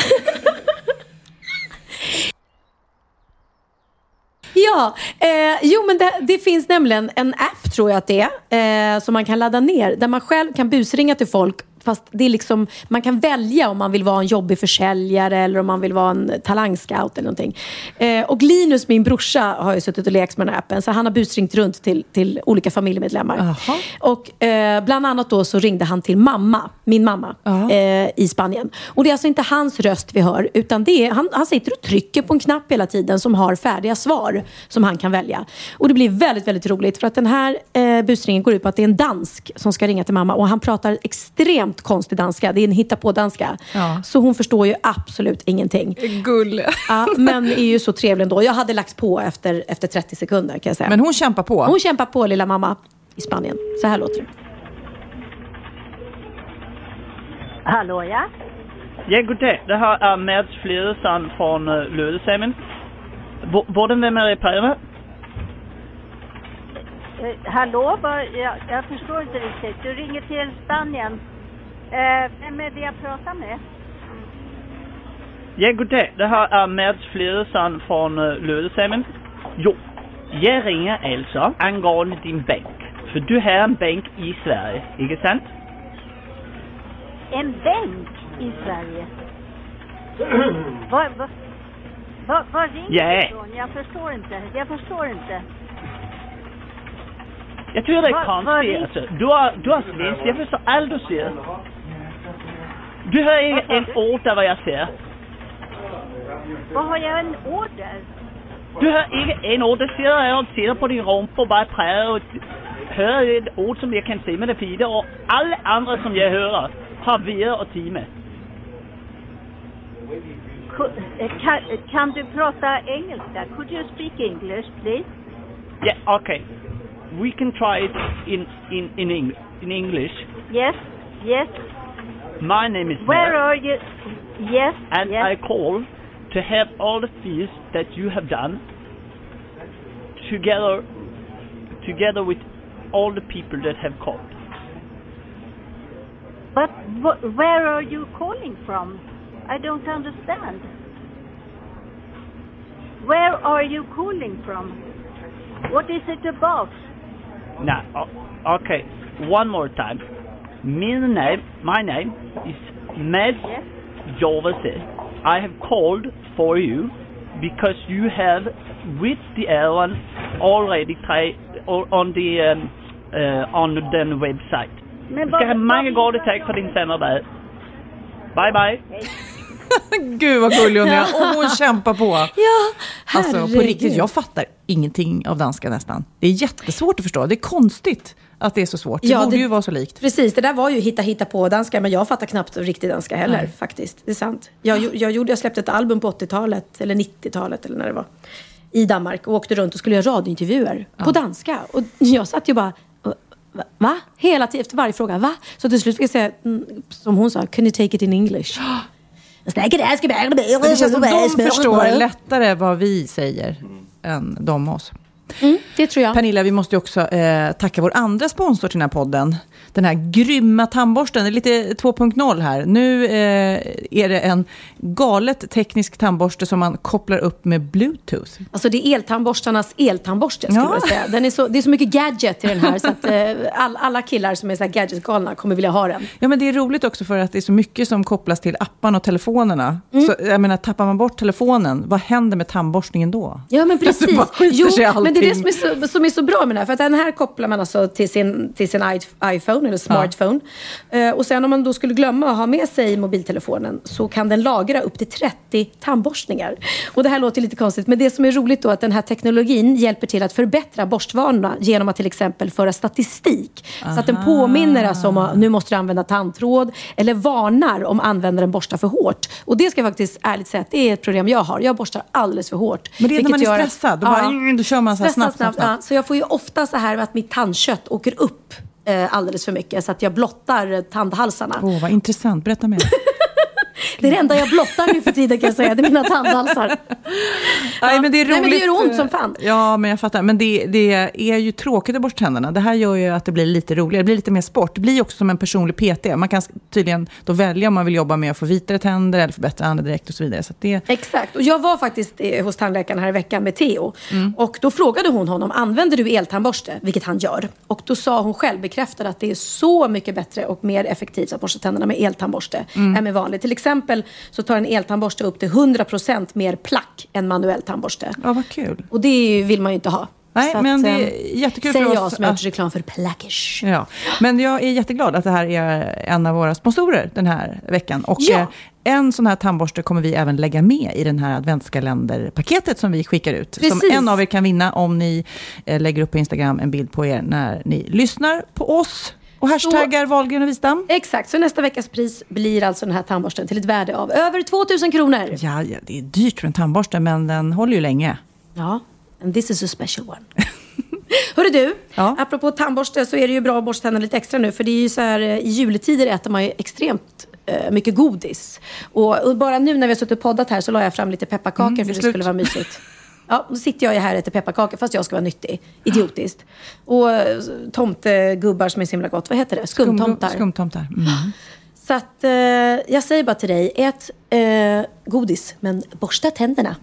Ja, eh, jo men det, det finns nämligen en app tror jag att det är, eh, som man kan ladda ner där man själv kan busringa till folk Fast det är liksom, man kan välja om man vill vara en jobbig försäljare eller om man vill vara en talangscout eller någonting. Eh, och Linus, min brorsa, har ju suttit och lekt med den här appen. Så han har busringt runt till, till olika familjemedlemmar. Och eh, bland annat då så ringde han till mamma, min mamma, eh, i Spanien. Och det är alltså inte hans röst vi hör, utan det är, han, han sitter och trycker på en knapp hela tiden som har färdiga svar som han kan välja. Och det blir väldigt, väldigt roligt för att den här eh, busringen går ut på att det är en dansk som ska ringa till mamma och han pratar extremt konstig danska. Det är en hittepå-danska. Ja. Så hon förstår ju absolut ingenting. Gull. Ja, men är ju så trevlig ändå. Jag hade lagt på efter, efter 30 sekunder kan jag säga. Men hon kämpar på. Hon kämpar på lilla mamma i Spanien. Så här låter det. Hallå ja? Ja, goddag. Det här är Mads Fledesand från uh, Lödösemen. Hvor- Hvordan vil man reparere? Eh, hallå? Jag, jag förstår inte riktigt. Du ringer till Spanien. Eh, vem är det jag pratar med? Ja, goddag. Det här är Mads Fledesand från uh. Jo, jag ringer alltså angående din bank. För du har en bank i Sverige, inte sant? En bänk i Sverige? Vad va, va, vad ringer Ja. du ifrån? Jag förstår inte. Jag förstår inte. Jag tycker det är Vad- vad konstigt alltså. Du har, du har svensk, jag förstår allt du säger. Du inte en ord av vad jag säger. Vad har jag en order? Du hör inte en ord. Det sitter jag och tittar på din rumpa och bara prövar och hör ett ord som jag kan säga med det fina och alla andra som jag hör har via och time. Eh, Kan, kan du prata engelska? Could you speak English, please? Yeah, okay. We can try it in in in, Eng- in English. Yes, yes. My name is Where Matt, are you? Yes, and yes. I call to have all the fees that you have done together together with all the people that have called. But wh- where are you calling from? I don't understand. Where are you calling from? What is it about? Now, okay, one more time. My name, my name is Mads Jovese. I have called for you because you have, with the other one, already tried on the um, uh, on the website. Men Du ska ha många goda tack för din där. Bye bye. Gud vad gullig hon är. Och hon kämpar på. Ja, Alltså på herregud. riktigt, jag fattar ingenting av danska nästan. Det är jättesvårt att förstå. Det är konstigt att det är så svårt. Det Ja, borde det- ju vara så likt. Precis, det där var ju hitta hitta på danska, men jag fattar knappt riktig danska heller Nej. faktiskt. Det är sant. Jag, jag, gjorde, jag släppte ett album på 80-talet, eller 90-talet eller när det var, i Danmark och åkte runt och skulle göra radiointervjuer på danska. Och jag satt ju bara, va? Hela tiden, efter varje fråga, va? Så till slut fick jag säga, mm, som hon sa, can you take it in English? Det känns som de förstår lättare vad vi säger än de oss. Mm, det tror jag. Pernilla, vi måste ju också eh, tacka vår andra sponsor till den här podden. Den här grymma tandborsten, det är lite 2.0 här. Nu eh, är det en galet teknisk tandborste som man kopplar upp med bluetooth. Alltså det är eltandborstarnas eltandborste skulle Ja. jag säga. Den är så, det är så mycket gadget i den här så att eh, all, alla killar som är så här gadgetgalna kommer vilja ha den. Ja, men det är roligt också för att det är så mycket som kopplas till apparna och telefonerna. Mm. Så, jag menar, tappar man bort telefonen, vad händer med tandborstningen då? Ja men Det precis. bara skiter Jo, men det är det som är, så, som är så bra med den här. För att den här kopplar man alltså till sin, till sin iPhone eller smartphone. Eh, och sen om man då skulle glömma att ha med sig mobiltelefonen så kan den lagra upp till 30 tandborstningar. Och det här låter lite konstigt men det som är roligt då är att den här teknologin hjälper till att förbättra borstvanorna genom att till exempel föra statistik. Så att den Aha. påminner alltså om att nu måste du använda tandtråd eller varnar om användaren borstar för hårt. Och det ska jag faktiskt ärligt säga att det är ett problem jag har. Jag borstar alldeles för hårt. Men det är när man är att- stressad, då bara, mm, då kör man så snabbt, snabbt, snabbt. Så jag får ju ofta så här att mitt tandkött åker upp eh, alldeles för mycket så att jag blottar tandhalsarna. Åh, vad intressant. Berätta mer. Det är det enda jag blottar nu för tiden kan jag säga, det är mina tandhalsar. Nej, men det är roligt. Nej, men det gör ont som fan. Ja, men jag fattar. Men det, det är ju tråkigt att borsta tänderna. Det här gör ju att det blir lite roligare. Det blir lite mer sport. Det blir också som en personlig PT. Man kan tydligen då välja om man vill jobba med att få vitare tänder eller förbättra andedräkt och så vidare. Så det, Exakt. Och jag var faktiskt eh, hos tandläkaren här i veckan med Theo. Och då frågade hon honom, använder du eltandborste? Vilket han gör. Och då sa hon själv, bekräftade att det är så mycket bättre och mer effektivt att borsta tänderna med eltandborste Mm. än med vanlig. Till exempel så tar en eltandborste upp till 100% mer plack än manuell tandborste. ja, vad kul. Och det vill man ju inte ha. Nej, att, men det är eh, jättekul för jag oss som har gjort reklam för Plackers. Ja. Men jag är jätteglad att det här är en av våra sponsorer den här veckan. Och Ja. eh, en sån här tandborste kommer vi även lägga med i den här adventskalenderpaketet som vi skickar ut. Som Precis. en av er kan vinna om ni eh, lägger upp på Instagram en bild på er när ni lyssnar på oss. Och hashtaggar Wahlgren och Wistam. Exakt, så nästa veckas pris blir alltså den här tandborsten till ett värde av över 2000 kronor. Ja, ja, det är dyrt för en tandborste, men den håller ju länge. Ja, and this is a special one. Hörru du, apropå tandborste så är det ju bra att borsta tänderna lite extra nu. För det är ju så här, eh, i juletider äter man ju extremt eh, mycket godis. Och, och bara nu när vi har suttit och poddat här så la jag fram lite pepparkakor Mm, för det skulle vara mysigt. Ja, då sitter jag ju här och äter pepparkakor fast jag ska vara nyttig. Idiotiskt. Och eh, tomtegubbar som är så himla gott. Vad heter det? Skumtomtar. Skumtomtar. Mm. Så att eh, jag säger bara till dig, ät eh, godis men borsta tänderna.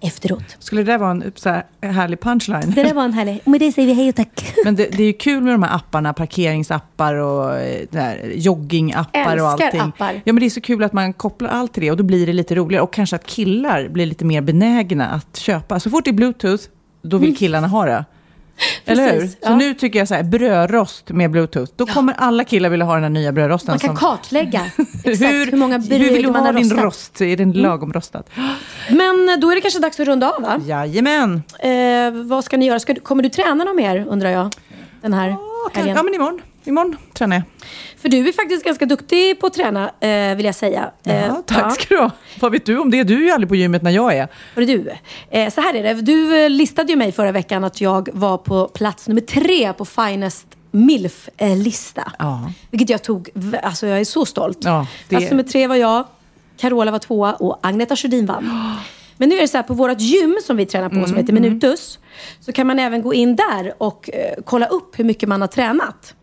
Efteråt. Skulle det där vara en så här, härlig punchline? Det där var en härlig... Och med det säger vi hej och tack. Men det, det är ju kul med de här apparna, parkeringsappar och eh, där, joggingappar och Älskar allting. appar. Ja, men det är så kul att man kopplar allt till det och då blir det lite roligare. Och kanske att killar blir lite mer benägna att köpa. Så fort det är bluetooth, då vill killarna ha det. Eller hur? Mm. Så ja. nu tycker jag så här, brödrost med bluetooth. Då kommer alla killar vilja ha den här nya brödrosten. Man kan som- kartlägga exakt hur, hur, många hur bröd vill du man ha har din rostat. rost? Är den lagom rostad? Men eh, då är det kanske dags att runda av va? Jajamän. Eh, vad ska ni göra? Ska, kommer du träna något mer undrar jag? Den här helgen? Ja, men imorgon. Imorgon tränar jag. För du är faktiskt ganska duktig på att träna eh, vill jag säga. Eh, Ja, tack ska du ha. Vad vet du om det? Du är ju aldrig på gymmet när jag är. Hörru du, eh, så här är det. Du eh, listade ju mig förra veckan att jag var på plats nummer tre på Finest MILF-lista. Ja. Vilket jag tog, alltså jag är så stolt. Ja, det- Plats nummer tre var jag, Carola var tvåa och Agneta Sjödin vann. Men nu är det så här, på vårt gym som vi tränar på som heter Minutus, så kan man även gå in där och eh, kolla upp hur mycket man har tränat.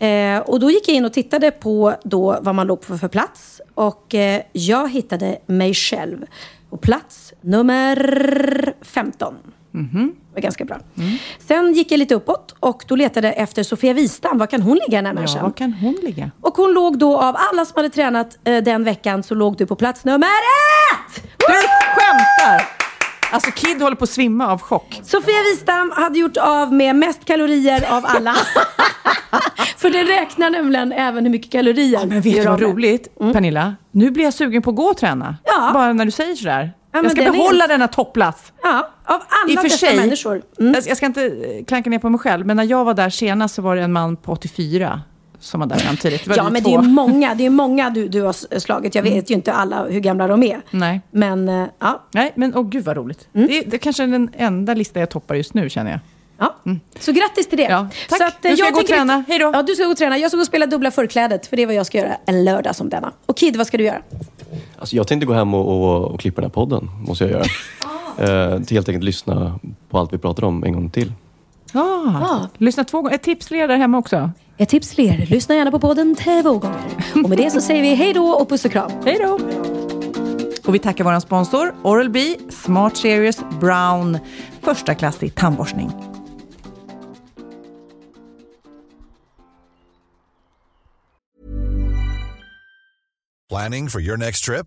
Eh, och då gick jag in och tittade på då vad man låg på för plats. Och eh, jag hittade mig själv på plats nummer 15. Det var ganska bra. Sen gick jag lite uppåt och då letade jag efter Sofia Wistam. Var kan hon ligga den här Ja, människan? var kan hon ligga? Och hon låg då, av alla som hade tränat eh, den veckan, så låg du på plats nummer ett! Du skämtar! Alltså Kid håller på att svimma av chock. Sofia Wistam hade gjort av med mest kalorier av alla. För det räknar nämligen även hur mycket kalorier Men vet du vad roligt, Pernilla? Nu blir jag sugen på att gå och träna. Ja. Bara när du säger sådär. men jag ska den är- behålla denna toppplats. Ja, av alla I för dessa sig, människor. Mm. jag- jag ska inte eh, klanka ner på mig själv, men när jag var där senast så var det en man på 84 som var där samtidigt. Ja, men två. det är ju många, det är många du, du har slagit. Jag vet ju inte alla hur gamla de är. Nej. Men eh, ja. Nej, men åh gud vad roligt. Mm. Det, är, det är kanske är den enda lista jag toppar just nu känner jag. Ja. Så grattis till det. Ja, tack. Så att, eh, Nu ska jag gå och träna. Hej då. Ja, du ska gå och träna. Jag ska gå och spela dubbla förklädet. För det är vad jag ska göra en lördag som denna. Och Kid, vad ska du göra? Alltså, jag tänkte gå hem och, och, och klippa den här podden, måste jag göra. Eh, till helt enkelt lyssna på allt vi pratar om en gång till. Ah, Lyssna två gånger. Ett tips till er där hemma också. Ett tips till er. Lyssna gärna på podden två gånger. Och med det så säger vi hej då och puss och kram. Hej då! Och vi tackar vår sponsor Oral-B Smart Serious Brown. Första klass i tandborstning. Planning for your next trip?